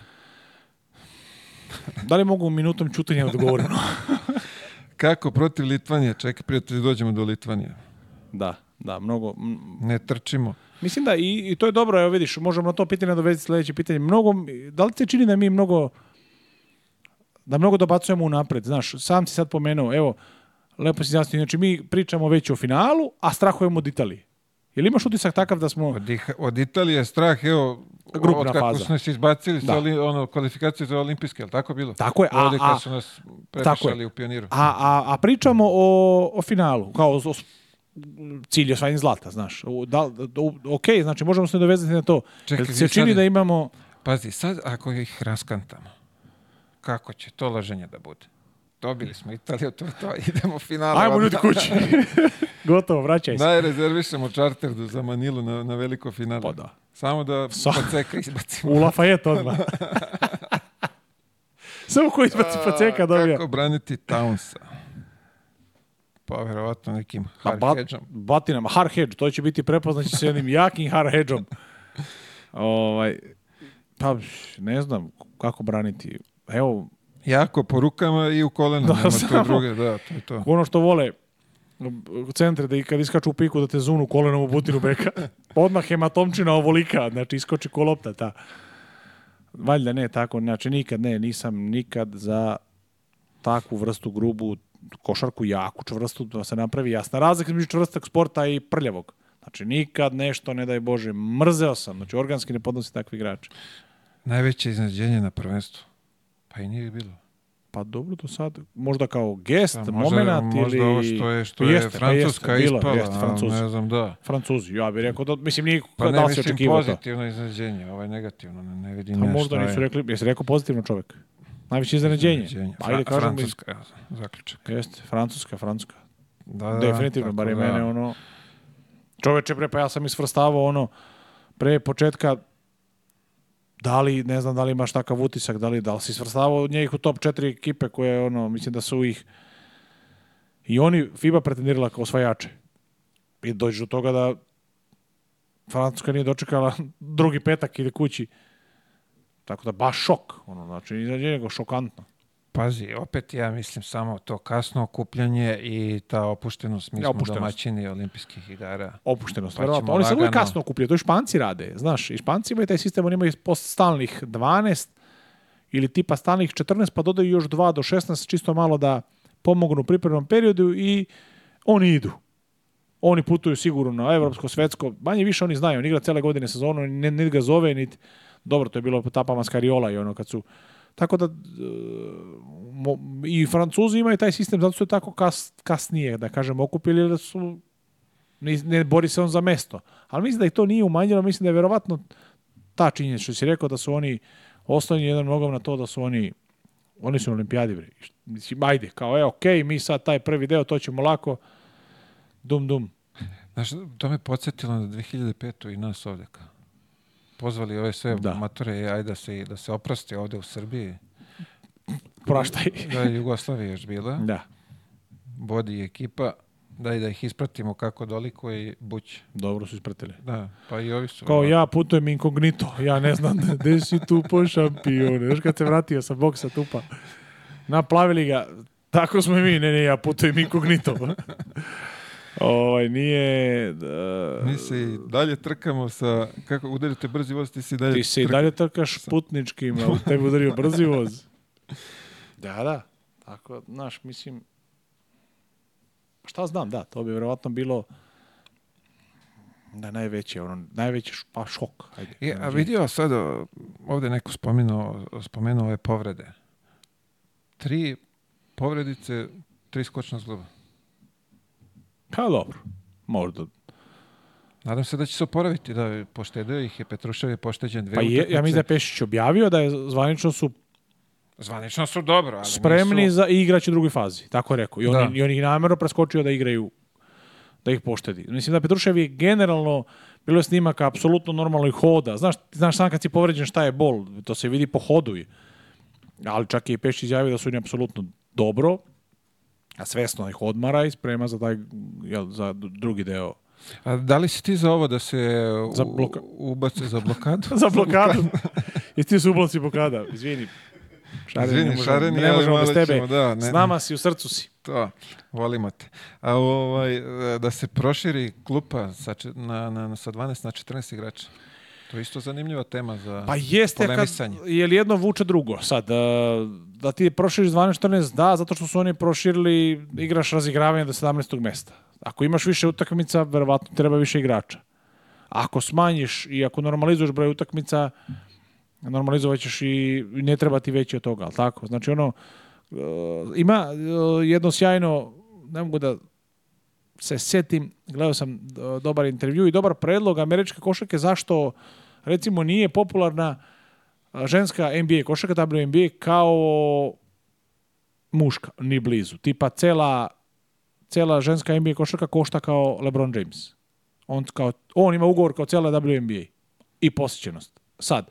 da li mogu minutom čutanja da odgovoriti? Kako protiv Litvanije? Čekaj, prijatelji, da dođemo do Litvanije. Da, da, mnogo... Ne trčimo. Mislim da i, i to je dobro, evo vidiš, možemo na to pitanje dovesti sledeće pitanje. Mnogo, da li se čini da mi mnogo da mnogo dobacujemo unapred, znaš, sam si sad pomenuo, evo, lepo si jasnio, znači mi pričamo već o finalu, a strahujemo od Italije. Jel imaš utisak takav da smo... Od, od Italije strah, evo, Grupna od kako faza. su nas izbacili da. Oli, ono, kvalifikacije za olimpijske, jel tako bilo? Tako je. A, Ovdje kad su nas prepišali u pioniru. A, a, a pričamo o, o finalu, kao o, o cilj je osvajanje zlata, znaš. Da, ok, znači možemo se dovezati na to. Čekaj, se čini sad, da imamo... Pazi, sad ako ih raskantamo, kako će to laženje da bude? Dobili smo Italiju, to to, idemo finalu. Ajmo ljudi kući. Gotovo, vraćaj se. Daj, rezervišemo čarter za Manilu na, na veliko finale. Pa da. Samo da Sa... paceka izbacimo. U Lafayette odmah. Samo ko izbaci paceka dobija. Kako braniti Townsa? Pa verovatno nekim hard ba, Batinama, hard hedge, to će biti prepoznaći s jednim jakim hard hedgeom. ovaj, pa ne znam kako braniti. Evo, Jako, po rukama i u kolena. Da, Nema samo, druge, da, to je to. Ono što vole centre, da i kad iskaču u piku da te zunu kolenom u butinu beka. Odmah hematomčina ovolika, znači iskoči ko lopta ta. Valjda ne, tako, znači nikad ne, nisam nikad za takvu vrstu grubu košarku jaku, čvrstu, da se napravi jasna razlika između čvrstak sporta i prljavog. Znači, nikad nešto, ne daj Bože, mrzeo sam. Znači, organski ne podnosi takvi igrači. Najveće iznadženje na prvenstvu. Pa i nije bilo. Pa dobro do sad, možda kao gest, da, možda, moment možda ili... ovo što je, što jeste, je Francuska pa jeste, ispala, bilo, jeste, Francuz. ne znam da. Francuzi, ja bih rekao da, mislim, nije pa da se očekivao to. Pa ne, mislim pozitivno iznadženje, ovo je negativno, ne, ne vidim pa nešto. možda nisu rekli, jesi rekao pozitivno čovek? Najveće iznenađenje. Pa, ajde, kažem mi. Francuska, iz... zaključak. Jeste, Francuska, Francuska. Da, da, Definitivno, bar i da. mene ono... Čoveče, pre, pa ja sam isvrstavao ono, pre početka da li, ne znam da li imaš takav utisak, da li, da li si svrstavao od njih u top 4 ekipe koje, ono, mislim da su ih i oni FIBA pretendirala kao osvajače. I dođu do toga da Francuska nije dočekala drugi petak ili kući Tako da baš šok, ono, znači, je nego šokantno. Pazi, opet ja mislim samo to kasno okupljanje i ta opuštenost, mi ja, smo domaćini olimpijskih igara. Opuštenost, pa Oni se uvijek kasno okupljaju, to i Španci rade, znaš, i Španci imaju taj sistem, oni imaju stalnih 12 ili tipa stalnih 14, pa dodaju još 2 do 16, čisto malo da pomognu u pripremnom periodu i oni idu. Oni putuju sigurno na evropsko, svetsko, manje više oni znaju, oni igra cele godine sezonu, ne, ne ga zove, niti Dobro, to je bilo etapa Maskariola i ono kad su... Tako da e, mo, i Francuzi imaju taj sistem zato što je tako kas, kasnije, da kažem, okupili da su ne, ne, bori se on za mesto. Ali mislim da i to nije umanjeno, mislim da je verovatno ta činjenica što si rekao da su oni osnovni jedan nogom na to da su oni oni su na olimpijadi bre. Mislim ajde, kao e okej, okay, mi sad taj prvi deo to ćemo lako dum dum. Znaš, to me podsjetilo na 2005. i nas ovde kao pozvali ove sve da. matore, ajde da se, da se oproste ovde u Srbiji. Praštaj. da je Jugoslavija još bila. Da. Bodi ekipa. Daj da ih ispratimo kako doliko i buć. Dobro su ispratili. Da, pa i ovi su. Kao ja putujem inkognito, ja ne znam gde si tu po šampione. Još kad se vratio sa boksa tupa, naplavili ga. Tako smo i mi, ne, ne, ja putujem inkognito. Ovaj, nije... Da... Mi se i dalje trkamo sa... Kako udarite brzi voz, ti se dalje Ti se i dalje trkaš putničkim, ali tebi udario brzi voz. Da, da. Tako, znaš, mislim... Šta znam, da, to bi verovatno bilo da najveće, ono, najveće pa šok. Ajde, je, a vidio sad, ovde neko spomenuo, spomenuo ove povrede. Tri povredice, tri skočna zgloba. Pa dobro, možda. Nadam se da će se oporaviti, da je poštedio ih je, Petrušev je pošteđen dve Pa je, utakmice. ja mi da je Pešić objavio da je zvanično su Zvanično su dobro, ali spremni nisu... za i u drugoj fazi, tako je rekao. I on, da. i on ih namjerno preskočio da igraju, da ih poštedi. Mislim da Petrušev je generalno, bilo je snimaka, apsolutno normalno i hoda. Znaš, znaš sam kad si povređen šta je bol, to se vidi po hodu. Ali čak i Pešić izjavio da su oni apsolutno dobro, a svesno ih odmara i sprema za, taj, jel, za drugi deo a da li si ti za ovo da se za bloka... ubace za blokadu? za blokadu. I ti se ublaci blokada. Izvini. Šaren, Izvini, ne možemo, šaren, ne možemo ja, bez tebe. Ćemo, da, ne, S nama si, u srcu si. To, volimo te. A ovaj, da se proširi klupa sa, na, na, sa 12 na 14 igrača. To je isto zanimljiva tema za Pa jeste, kad, jer jedno vuče drugo. Sad, e, da ti proširiš 12-14, da, zato što su oni proširili, igraš razigravanje do 17. mesta. Ako imaš više utakmica, verovatno treba više igrača. Ako smanjiš i ako normalizuješ broj utakmica, normalizovat ćeš i ne treba ti veći od toga, ali tako? Znači, ono, e, ima e, jedno sjajno, ne mogu da se setim, gledao sam e, dobar intervju i dobar predlog američke košarke zašto recimo nije popularna e, ženska NBA košarka, WNBA kao muška, ni blizu. Tipa cela, cela ženska NBA košarka košta kao LeBron James. On, kao, on ima ugovor kao cela WNBA i posjećenost. Sad.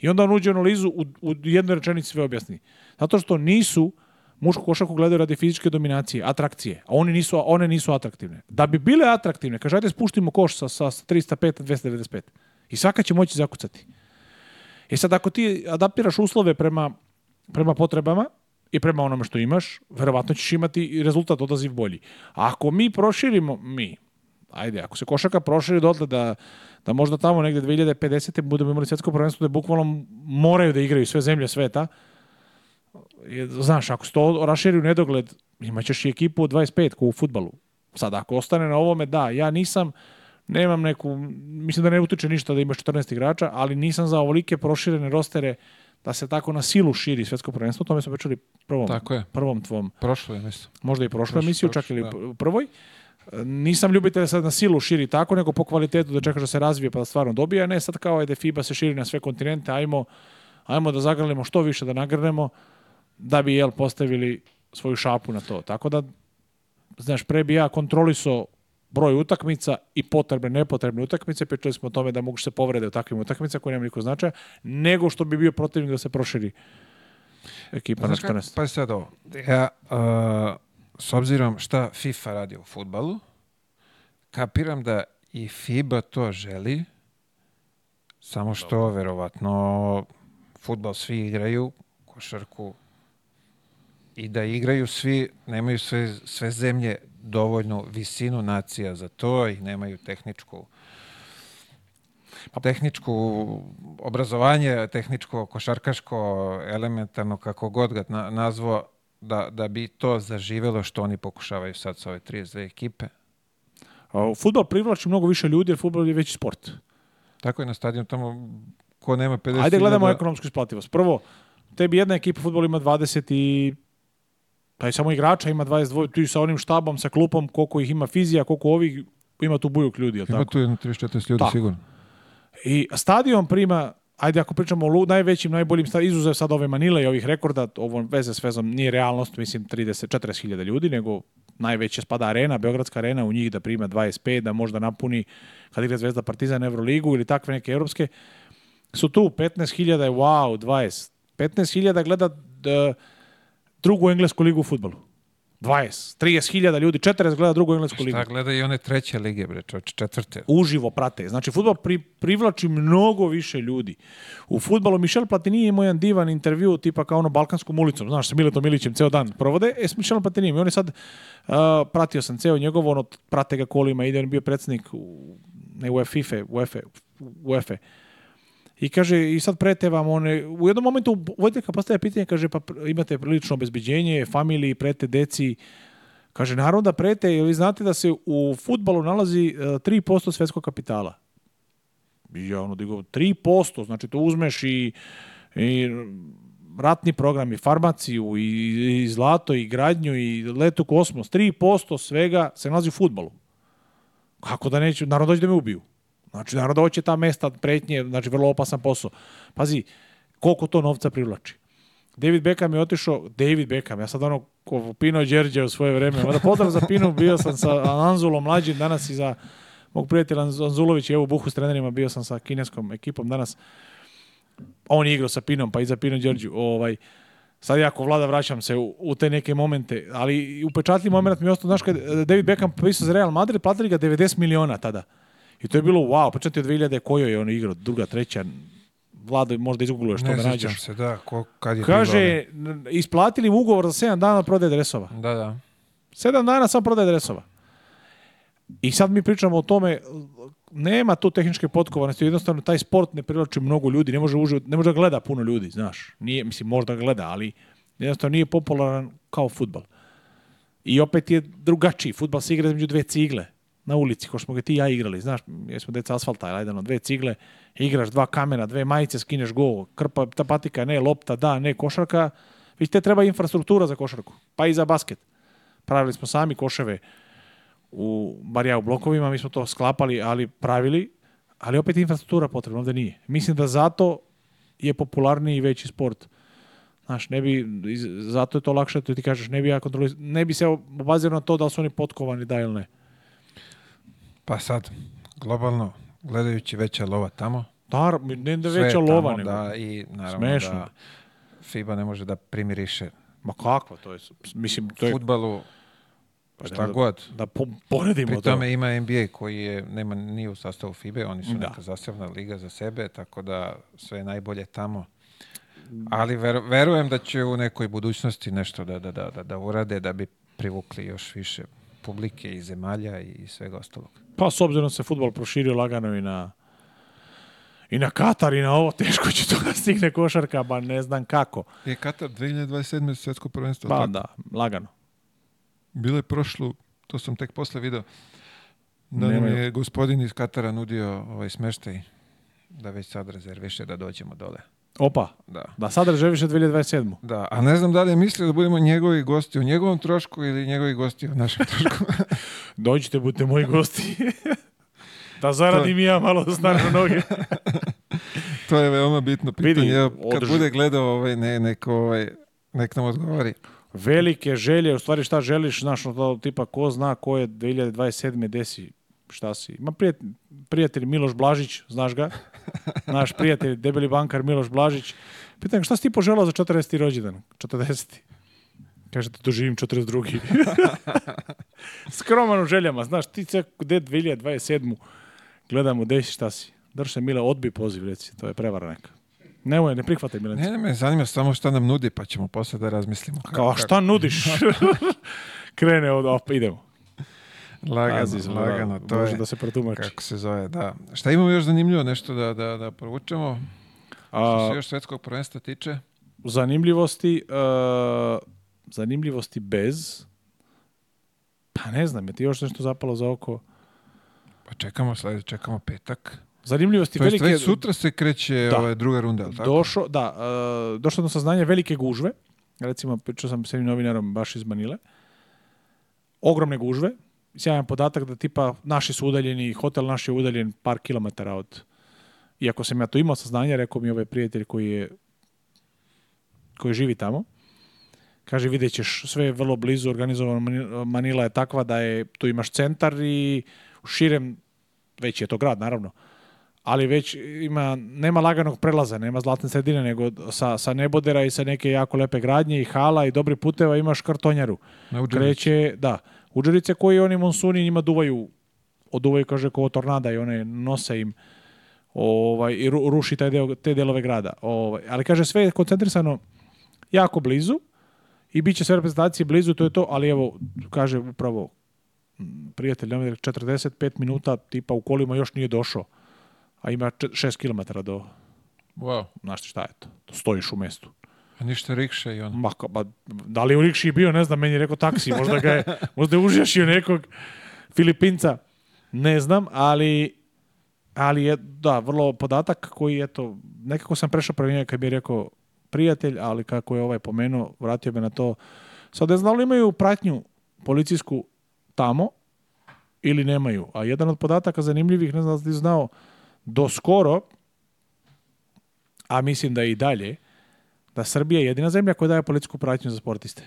I onda on uđe u analizu, u, u jednoj rečenici sve objasni. Zato što nisu mušku košarku gledaju radi fizičke dominacije, atrakcije, a one nisu, one nisu atraktivne. Da bi bile atraktivne, kaže, ajde spuštimo koš sa, sa 305 295. I svaka će moći zakucati. I e sad, ako ti adaptiraš uslove prema, prema potrebama i prema onome što imaš, verovatno ćeš imati rezultat odaziv bolji. A ako mi proširimo, mi, ajde, ako se košaka proširi dotle da, da možda tamo negde 2050. budemo imali svjetsko prvenstvo da bukvalno moraju da igraju sve zemlje sveta, je, znaš, ako se to raširi u nedogled, imaćeš i ekipu od 25 ko u futbalu. Sad, ako ostane na ovome, da, ja nisam, nemam neku, mislim da ne utiče ništa da imaš 14 igrača, ali nisam za ovolike proširene rostere da se tako na silu širi svetsko prvenstvo, o tome smo pričali prvom, tako je. prvom tvom. Prošlo je, mislim. Možda i prošlo emisiju, čak ili da. prvoj. Nisam ljubitelj da sad na silu širi tako, nego po kvalitetu da čekaš da se razvije pa da stvarno dobije, ne sad kao je da FIBA se širi na sve kontinente, ajmo, ajmo da zagrlimo što više, da nagrnemo da bi jel postavili svoju šapu na to. Tako da, znaš, pre bi ja kontrolisao broj utakmica i potrebne, nepotrebne utakmice, pričali smo o tome da mogu se povrede u takvim utakmicama koje nema niko značaja, nego što bi bio protivnik da se proširi ekipa pa, na 14. Pa sad ovo, ja, uh, s obzirom šta FIFA radi u futbalu, kapiram da i FIBA to želi, samo što verovatno futbal svi igraju, košarku i da igraju svi, nemaju sve, sve zemlje dovoljnu visinu nacija za to i nemaju tehničku tehničku obrazovanje, tehničko košarkaško, elementarno, kako god ga na, nazvao, da, da bi to zaživelo što oni pokušavaju sad sa ove 32 ekipe. A, futbol privlači mnogo više ljudi, jer futbol je veći sport. Tako je na stadionu, tamo ko nema 50... Ajde gledamo da... ekonomsku isplativost. Prvo, tebi jedna ekipa futbol ima 20 i taj samo igrača ima 22, tu sa onim štabom, sa klupom, koliko ih ima fizija, koliko ovih, ima tu bujuk ljudi, jel tako? Ima tu 34 ljudi tako. sigurno. I stadion prima, ajde ako pričamo o najvećim, najboljim stadion, izuzev sad ove Manile i ovih rekorda, ovo veze s vezom nije realnost, mislim 30, 40 ljudi, nego najveće spada arena, Beogradska arena, u njih da prima 25, da možda napuni kad igra Zvezda Partizan Euroligu ili takve neke evropske, su tu 15.000 wow, 20. 15.000 gleda uh, drugu englesku ligu u futbolu. 20, 30 hiljada ljudi, 40 gleda drugu englesku ligu. Šta gleda i one treće lige, bre, čoč, četvrte. Uživo prate. Znači, futbol pri, privlači mnogo više ljudi. U futbolu Mišel Platini je jedan divan intervju, tipa kao ono Balkanskom ulicom, znaš, sa Miletom Ilićem ceo dan provode, e, s Mišelom Platinijem. I on je sad, uh, pratio sam ceo njegov, ono, prate ga kolima, ide, on je bio predsednik u, ne, UEFA, UEFA, UEFA, I kaže, i sad prete vam one, u jednom momentu voditeljka postavlja pitanje, kaže, pa imate prilično obezbeđenje, familiji, prete, deci, Kaže, naravno da prete, jer vi znate da se u futbalu nalazi 3% e, svetskog kapitala. I ja ono digo, 3%, znači to uzmeš i, i ratni program, i farmaciju, i, i zlato, i gradnju, i letu kosmos. 3% svega se nalazi u futbalu. Kako da neću, naravno dođe da me ubiju. Znači, naravno da hoće ta mesta pretnje, znači vrlo opasan posao. Pazi, koliko to novca privlači. David Beckham je otišao, David Beckham, ja sad ono, ko Pino Đerđe u svoje vreme, mada pozdrav za Pino, bio sam sa Anzulom mlađim danas i za mog prijatelja Anzulović, evo Buhu s trenerima, bio sam sa kineskom ekipom danas. On je igrao sa Pinom, pa i za Pino Đerđu. Ovaj, sad jako vlada vraćam se u, u te neke momente, ali upečatljiv moment mi je ostao, znaš, kad David Beckham pisao za Real Madrid, platili ga 90 miliona tada. I to je bilo wow, početi pa od 2000 kojoj je on igrao, druga, treća, Vlado možda izgugljuješ što ne, da nađeš. se, da, ko, kad je Kaže, isplatili mu ugovor za 7 dana prodaje dresova. Da, da. 7 dana samo prodaje dresova. I sad mi pričamo o tome, nema tu tehničke potkovanosti, jednostavno taj sport ne privlači mnogo ljudi, ne može, uživati, ne može da gleda puno ljudi, znaš. Nije, mislim, možda gleda, ali jednostavno nije popularan kao futbal. I opet je drugačiji, futbal se igra između dve cigle na ulici, ko smo ga ti i ja igrali, znaš, smo deca asfalta, ajde, no, dve cigle, igraš dva kamena, dve majice, skineš gol, krpa, ta patika, ne, lopta, da, ne, košarka, već te treba infrastruktura za košarku, pa i za basket. Pravili smo sami koševe u, bar ja u blokovima, mi smo to sklapali, ali pravili, ali opet infrastruktura potrebna, ovde nije. Mislim da zato je popularniji i veći sport. Znaš, ne bi, zato je to lakše, ti kažeš, ne bi ja ne bi se obazirao na to da li su oni potkovani, da ili ne. Pa sad, globalno, gledajući veća lova tamo. Da, ne da veća lova tamo, nego. Da, i naravno Smešno. da FIBA ne može da primiriše. Ma kako, to je, mislim, to je... Futbalu, pa šta da, god. Da poredimo Pri tome ima NBA koji je, nema, ni u sastavu FIBE, oni su da. neka zasebna liga za sebe, tako da sve najbolje tamo. Ali ver, verujem da će u nekoj budućnosti nešto da, da, da, da, da urade da bi privukli još više publike i zemalja i svega ostalog. Pa s obzirom da se futbol proširio lagano i na i na Katar i na ovo, teško će to da stigne košarka, ba ne znam kako. Je Katar 2027. svjetsko prvenstvo. Pa tako? da, lagano. Bilo je prošlo, to sam tek posle video, da nam je gospodin iz Katara nudio ovaj smeštaj da već sad rezerviše da dođemo dole. Opa, da. da sad želiš 2027. Da, a ne znam da li je mislio da budemo njegovi gosti u njegovom trošku ili njegovi gosti u našem trošku. Dođite, budite moji gosti. da zaradim to... ja malo stane na noge. to je veoma bitno pitanje. Vidi, Kad održi. bude gledao ovaj, ne, neko, ovaj, nek nam odgovori. Velike želje, u stvari šta želiš, znaš, no, tipa ko zna ko je 2027. desi šta si. Ima prijatelj, prijatelj Miloš Blažić, znaš ga? naš prijatelj, debeli bankar Miloš Blažić. Pitam šta si ti poželao za 40. rođendan? 40. Kaže da doživim 42. Skroman u željama, znaš, ti cek, gde 2027. Gledamo, gde si, šta si? Drše, Mila, odbi poziv, reci, to je prevara neka. Nemoj, ne prihvataj Milenci. Ne, ne, me zanima samo šta nam nudi, pa ćemo posle da razmislimo. Kao, šta nudiš? Krene od, op, idemo. Lagano, Azis, da, lagano. To može je, da se protumači. Kako se zove, da. Šta imamo još zanimljivo nešto da, da, da provučemo? A, što se još svetskog prvenstva tiče? Zanimljivosti, uh, zanimljivosti bez, pa ne znam, je ti još nešto zapalo za oko? Pa čekamo, sledeće, čekamo petak. Zanimljivosti to velike... sutra se kreće da. Ovaj druga runda, ali tako? Došo, da, uh, došlo do saznanja velike gužve, recimo, pričao sam s jednim novinarom baš iz Manile, ogromne gužve, sjajan podatak da tipa naši su udaljeni, hotel naš je udaljen par kilometara od... Iako sam ja to imao saznanja, rekao mi ovaj prijatelj koji je koji živi tamo. Kaže, vidjet ćeš, sve je vrlo blizu, organizovana Manila je takva da je, tu imaš centar i u širem, već je to grad, naravno, ali već ima, nema laganog prelaza, nema zlatne sredine, nego sa, sa nebodera i sa neke jako lepe gradnje i hala i dobri puteva imaš kartonjaru. Kreće, da. Uđerice koje oni monsuni njima duvaju, oduvaju, kaže, kao tornada i one nose im ovaj, i ru, ruši taj deo, te delove grada. Ovaj, ali kaže, sve je koncentrisano jako blizu i bit će sve reprezentacije blizu, to je to, ali evo, kaže upravo prijatelj nam 45 minuta tipa u kolima još nije došao, a ima 6 km do... Wow. Znaš šta je to? Stojiš u mestu. A ništa rikša i ono. Ma, ba, pa, da li u rikši bio, ne znam, meni je rekao taksi, možda ga je, možda je užjašio nekog Filipinca, ne znam, ali, ali je, da, vrlo podatak koji, eto, nekako sam prešao prvi njega kad bi rekao prijatelj, ali kako je ovaj pomenuo, vratio me na to. Sad ne znam da li imaju pratnju policijsku tamo ili nemaju. A jedan od podataka zanimljivih, ne znam da li znao, do skoro, a mislim da i dalje, da Srbija je jedina zemlja koja daje političku pratnju za sportiste.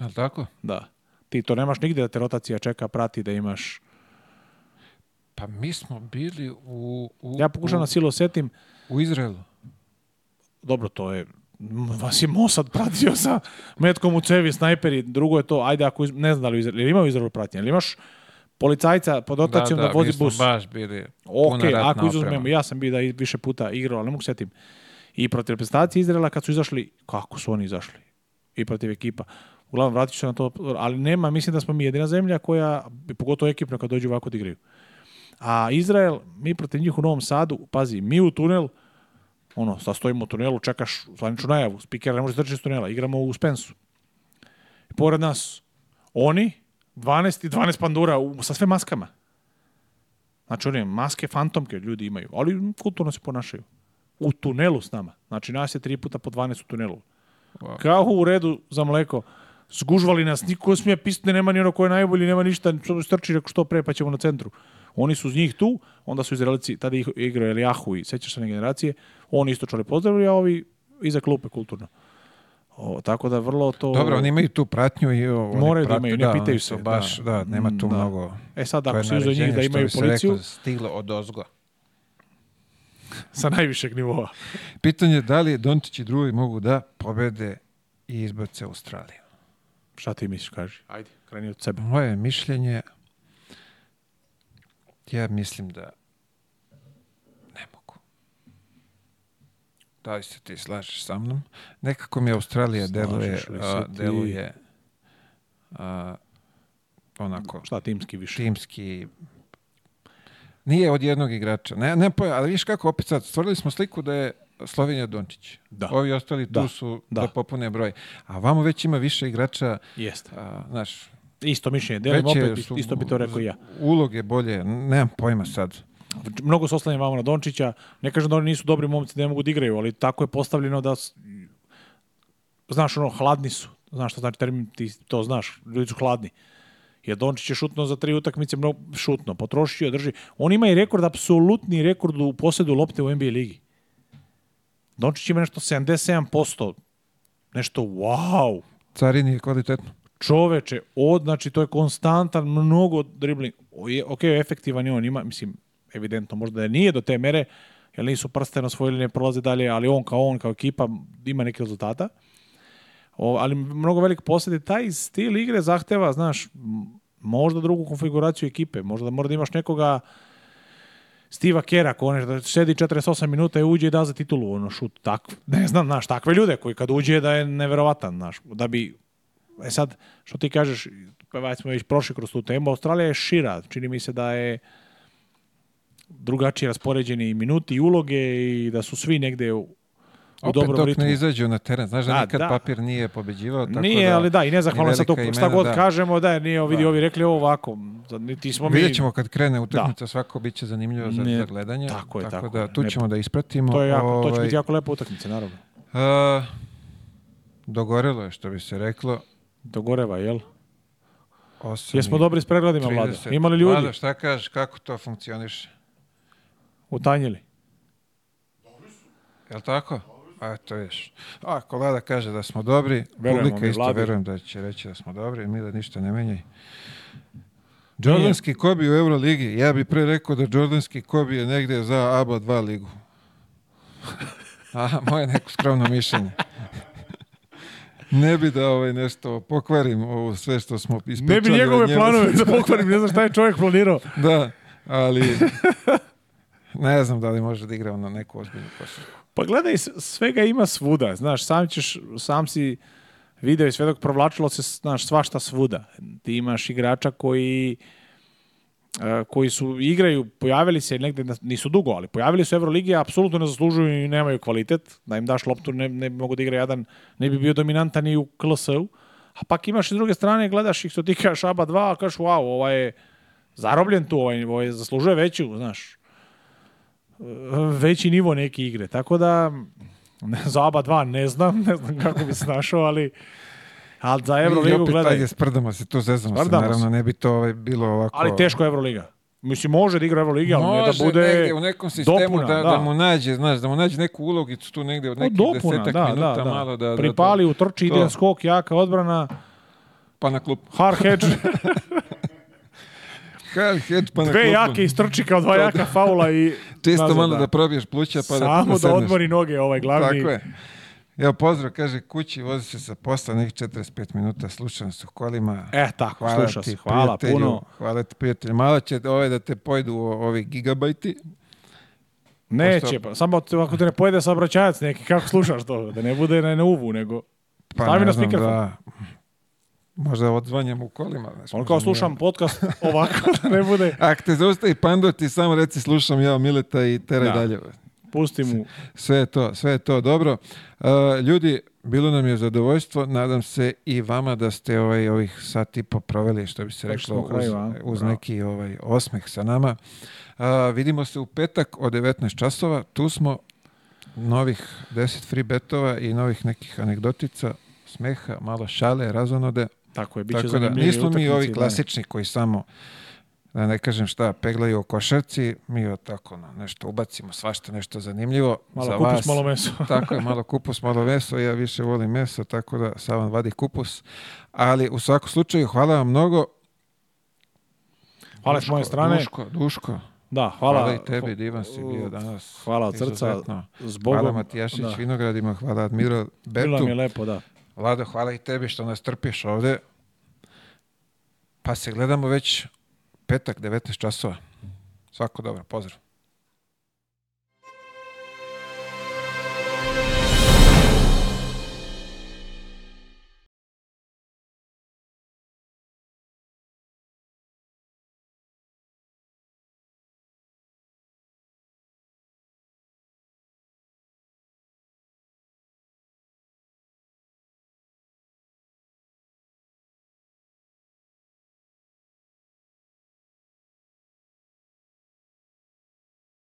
Je li tako? Da. Ti to nemaš nigde da te rotacija čeka, prati da imaš... Pa mi smo bili u... u ja pokušam da u, na silu setim... U Izraelu. Dobro, to je... Vas je Mosad pratio sa metkom u cevi, snajperi, drugo je to, ajde, ako iz, ne znam da li u Izraelu, ili ima u Izraelu pratnje, ili imaš policajca pod rotacijom da, da, da vozi mi smo bus. baš bili Ok, ako izuzmemo, ja sam bio da više puta igrao, ali ne mogu setim i protiv reprezentacije Izraela kad su izašli, kako su oni izašli? I protiv ekipa. Uglavnom, vratit se na to, ali nema, mislim da smo mi jedina zemlja koja, pogotovo ekipno kad dođu ovako da igraju. A Izrael, mi protiv njih u Novom Sadu, pazi, mi u tunel, ono, sad stojimo u tunelu, čekaš zvaničnu najavu, spiker ne može trčati iz tunela, igramo u Spensu. I pored nas, oni, 12 i 12 pandura u, sa sve maskama. Znači, oni maske fantomke ljudi imaju, ali kulturno se ponašaju u tunelu s nama. Znači nas je tri puta po 12 u tunelu. Wow. Kao u redu za mleko. Zgužvali nas, niko smije pisati, nema ni ono ko je najbolji, nema ništa, strči reko što pre pa ćemo na centru. Oni su uz njih tu, onda su Izraelici, tada ih igrao Elijahu i sećaš se na generacije, oni isto čali pozdravili, a ovi iza klupe kulturno. O, tako da vrlo to... Dobro, oni imaju tu pratnju i... Oni moraju da imaju, ne da, pitaju se. Da. Baš, da, da nema tu mm, da. mnogo... E sad, ako se uzu njih da imaju policiju... Rekao, stiglo od ozgo sa najvišeg nivoa. Pitanje je da li Dončić i drugi mogu da pobede i izbace Australiju. Šta ti misliš, kaži? Ajde, kreni od sebe. Moje mišljenje, ja mislim da ne mogu. Da li se ti slažeš sa mnom? Nekako mi Australija deluje, a, deluje a, onako... Šta, timski više? Timski, Nije od jednog igrača. Ne, ne, ali viš kako, opet sad, stvorili smo sliku da je Slovenija Dončić. Da. Ovi ostali tu da. su da. da popune broj. A vamo već ima više igrača. Jeste. A, znaš, isto mišljenje, delim opet, su, isto bi to rekao ja. Uloge bolje, nemam pojma sad. Mnogo se oslanjam vamo na Dončića. Ne kažem da oni nisu dobri momci, da ne mogu da igraju, ali tako je postavljeno da... Znaš, ono, hladni su. Znaš što znači termin, ti to znaš. Ljudi su hladni. Jer Dončić je šutno za tri utakmice, mnogo šutno, potrošio, drži. On ima i rekord, apsolutni rekord u posjedu lopte u NBA ligi. Dončić ima nešto 77%, nešto wow. Carini je kvalitetno. Čoveče, od, znači to je konstantan, mnogo dribling. Ok, efektivan je on, ima, mislim, evidentno, možda da nije do te mere, jer nisu prsten osvojili, ne prolaze dalje, ali on kao on, kao ekipa, ima neke rezultata. O, ali mnogo velik posljed je taj stil igre zahteva, znaš, možda drugu konfiguraciju ekipe, možda mora da imaš nekoga Stiva Kera, ko ono da sedi 48 minuta i uđe i da za titulu, ono šut, tak, ne znam, znaš, takve ljude koji kad uđe da je neverovatan, znaš, da bi, e sad, što ti kažeš, pa već smo već prošli kroz tu temu, Australija je šira, čini mi se da je drugačije raspoređeni minuti i uloge i da su svi negde u u Opet dobrom dok ritmu. ne izađu na teren, znaš da, da, nikad da. papir nije pobeđivao. Tako nije, da, ali da, i ne zahvalno sad to, šta god da. kažemo, da, nije vidi da. ovi rekli ovo ovako, da niti smo mi... Vidjet ćemo kad krene utakmica, da. svako bit će zanimljivo za, ne, za gledanje, tako, je, tako, tako da tu ne, ćemo da ispratimo. To, je jako, ovaj, to će ovaj- biti jako lepa utakmica, naravno. Uh, dogorelo je, što bi se reklo. Dogoreva, jel? 8, Jesmo dobri s pregledima, Vlada? Imali ljudi? Vlada, šta kažeš, kako to funkcioniše? Utanjili. Jel tako? A to viš. Ako vlada kaže da smo dobri, verujem publika isto vladi. verujem da će reći da smo dobri, mi da ništa ne menjaj. Jordanski Kobe u Euroligi, ja bih pre rekao da Jordanski Kobe je negde za ABA 2 ligu. A, moje neko skromno mišljenje. Ne bi da ovaj nešto pokvarim ovo sve što smo ispričali. Ne bi njegove planove da pokvarim, ne znam šta je čovjek planirao. Da, ali ne znam da li može da igra na neku ozbiljnu košarku. Pa gledaj, svega ima svuda, znaš, sam ćeš, sam si video i sve dok provlačilo se, znaš, svašta svuda. Ti imaš igrača koji e, koji su igraju, pojavili se negde, nisu dugo, ali pojavili su u Euroligi, apsolutno ne zaslužuju i nemaju kvalitet, da im daš loptu, ne, ne bi mogo da igra jedan, ne bi bio dominantan ni u KLS-u, a pak imaš s druge strane, gledaš ih, to ti kažeš ABA 2, a kažeš wow, ovaj je zarobljen tu, ovaj, ovaj zaslužuje veću, znaš, veći nivo neke igre. Tako da, ne, za oba dva ne znam, ne znam kako bi se našao, ali ali za Euroligu gledaj. je sprdamo se, to zezamo sprdamo se, naravno, ne bi to ovaj, bilo ovako... Ali teško Euroliga. Mislim, može da igra Euroliga, ali ne da bude negdje, u nekom sistemu dopuna, da, da. da, mu nađe, znaš, da mu nađe neku ulogicu tu negde od nekih dopuna, desetak da, minuta da, da. malo da-, da... Pripali, u trči, ide skok, jaka odbrana. Pa na klub. Hard hedge. head pa na Dve jake istrči kao dva jaka faula i... Čisto malo da. da probiješ pluća pa da Samo da odmori noge ovaj glavni. Tako je. Evo pozdrav, kaže kući, vozi se sa posla nekih 45 minuta, slušam su kolima. E, tako, hvala slušao ti, si, hvala puno. Hvala ti prijatelju, malo će ove ovaj da te pojedu ovi gigabajti. Neće, pa, samo ako te ne pojede saobraćajac neki, kako slušaš to? Da ne bude na uvu, nego... Pa Stavi ne na znam, da. Možda odzvanjam u kolima. Znaš, ono kao slušam nije... podcast ovako da ne bude... Ako te zaustavi pando ti samo reci slušam ja Mileta i teraj da. dalje. Pusti mu. Sve je to, sve je to dobro. Uh, ljudi, bilo nam je zadovoljstvo. Nadam se i vama da ste ovaj, ovih sat i po što bi se reklo, uz, uz neki ovaj osmeh sa nama. Uh, vidimo se u petak od 19 časova. Tu smo novih 10 free betova i novih nekih anegdotica smeha, malo šale, razonode. Tako je, bit će Tako da, nismo mi ovi da. klasični da. koji samo da ne kažem šta, peglaju o košarci, mi joj tako na, nešto ubacimo, svašta nešto zanimljivo. Malo za kupus, vas. malo meso. tako je, malo kupus, malo meso, ja više volim meso, tako da sam vam vadi kupus. Ali u svakom slučaju, hvala vam mnogo. Hvala s moje strane. Duško, Duško. Da, hvala. Hvala i tebi, divan si bio danas. Hvala od srca. Izuzetno. Zbogom. Hvala Matijašić da. Vinogradima, hvala Admiro Bertu. Bilo mi je lepo, da. Lado, hvala i tebi što nas trpiš ovde. Pa se gledamo već petak, 19 časova. Svako dobro, pozdrav.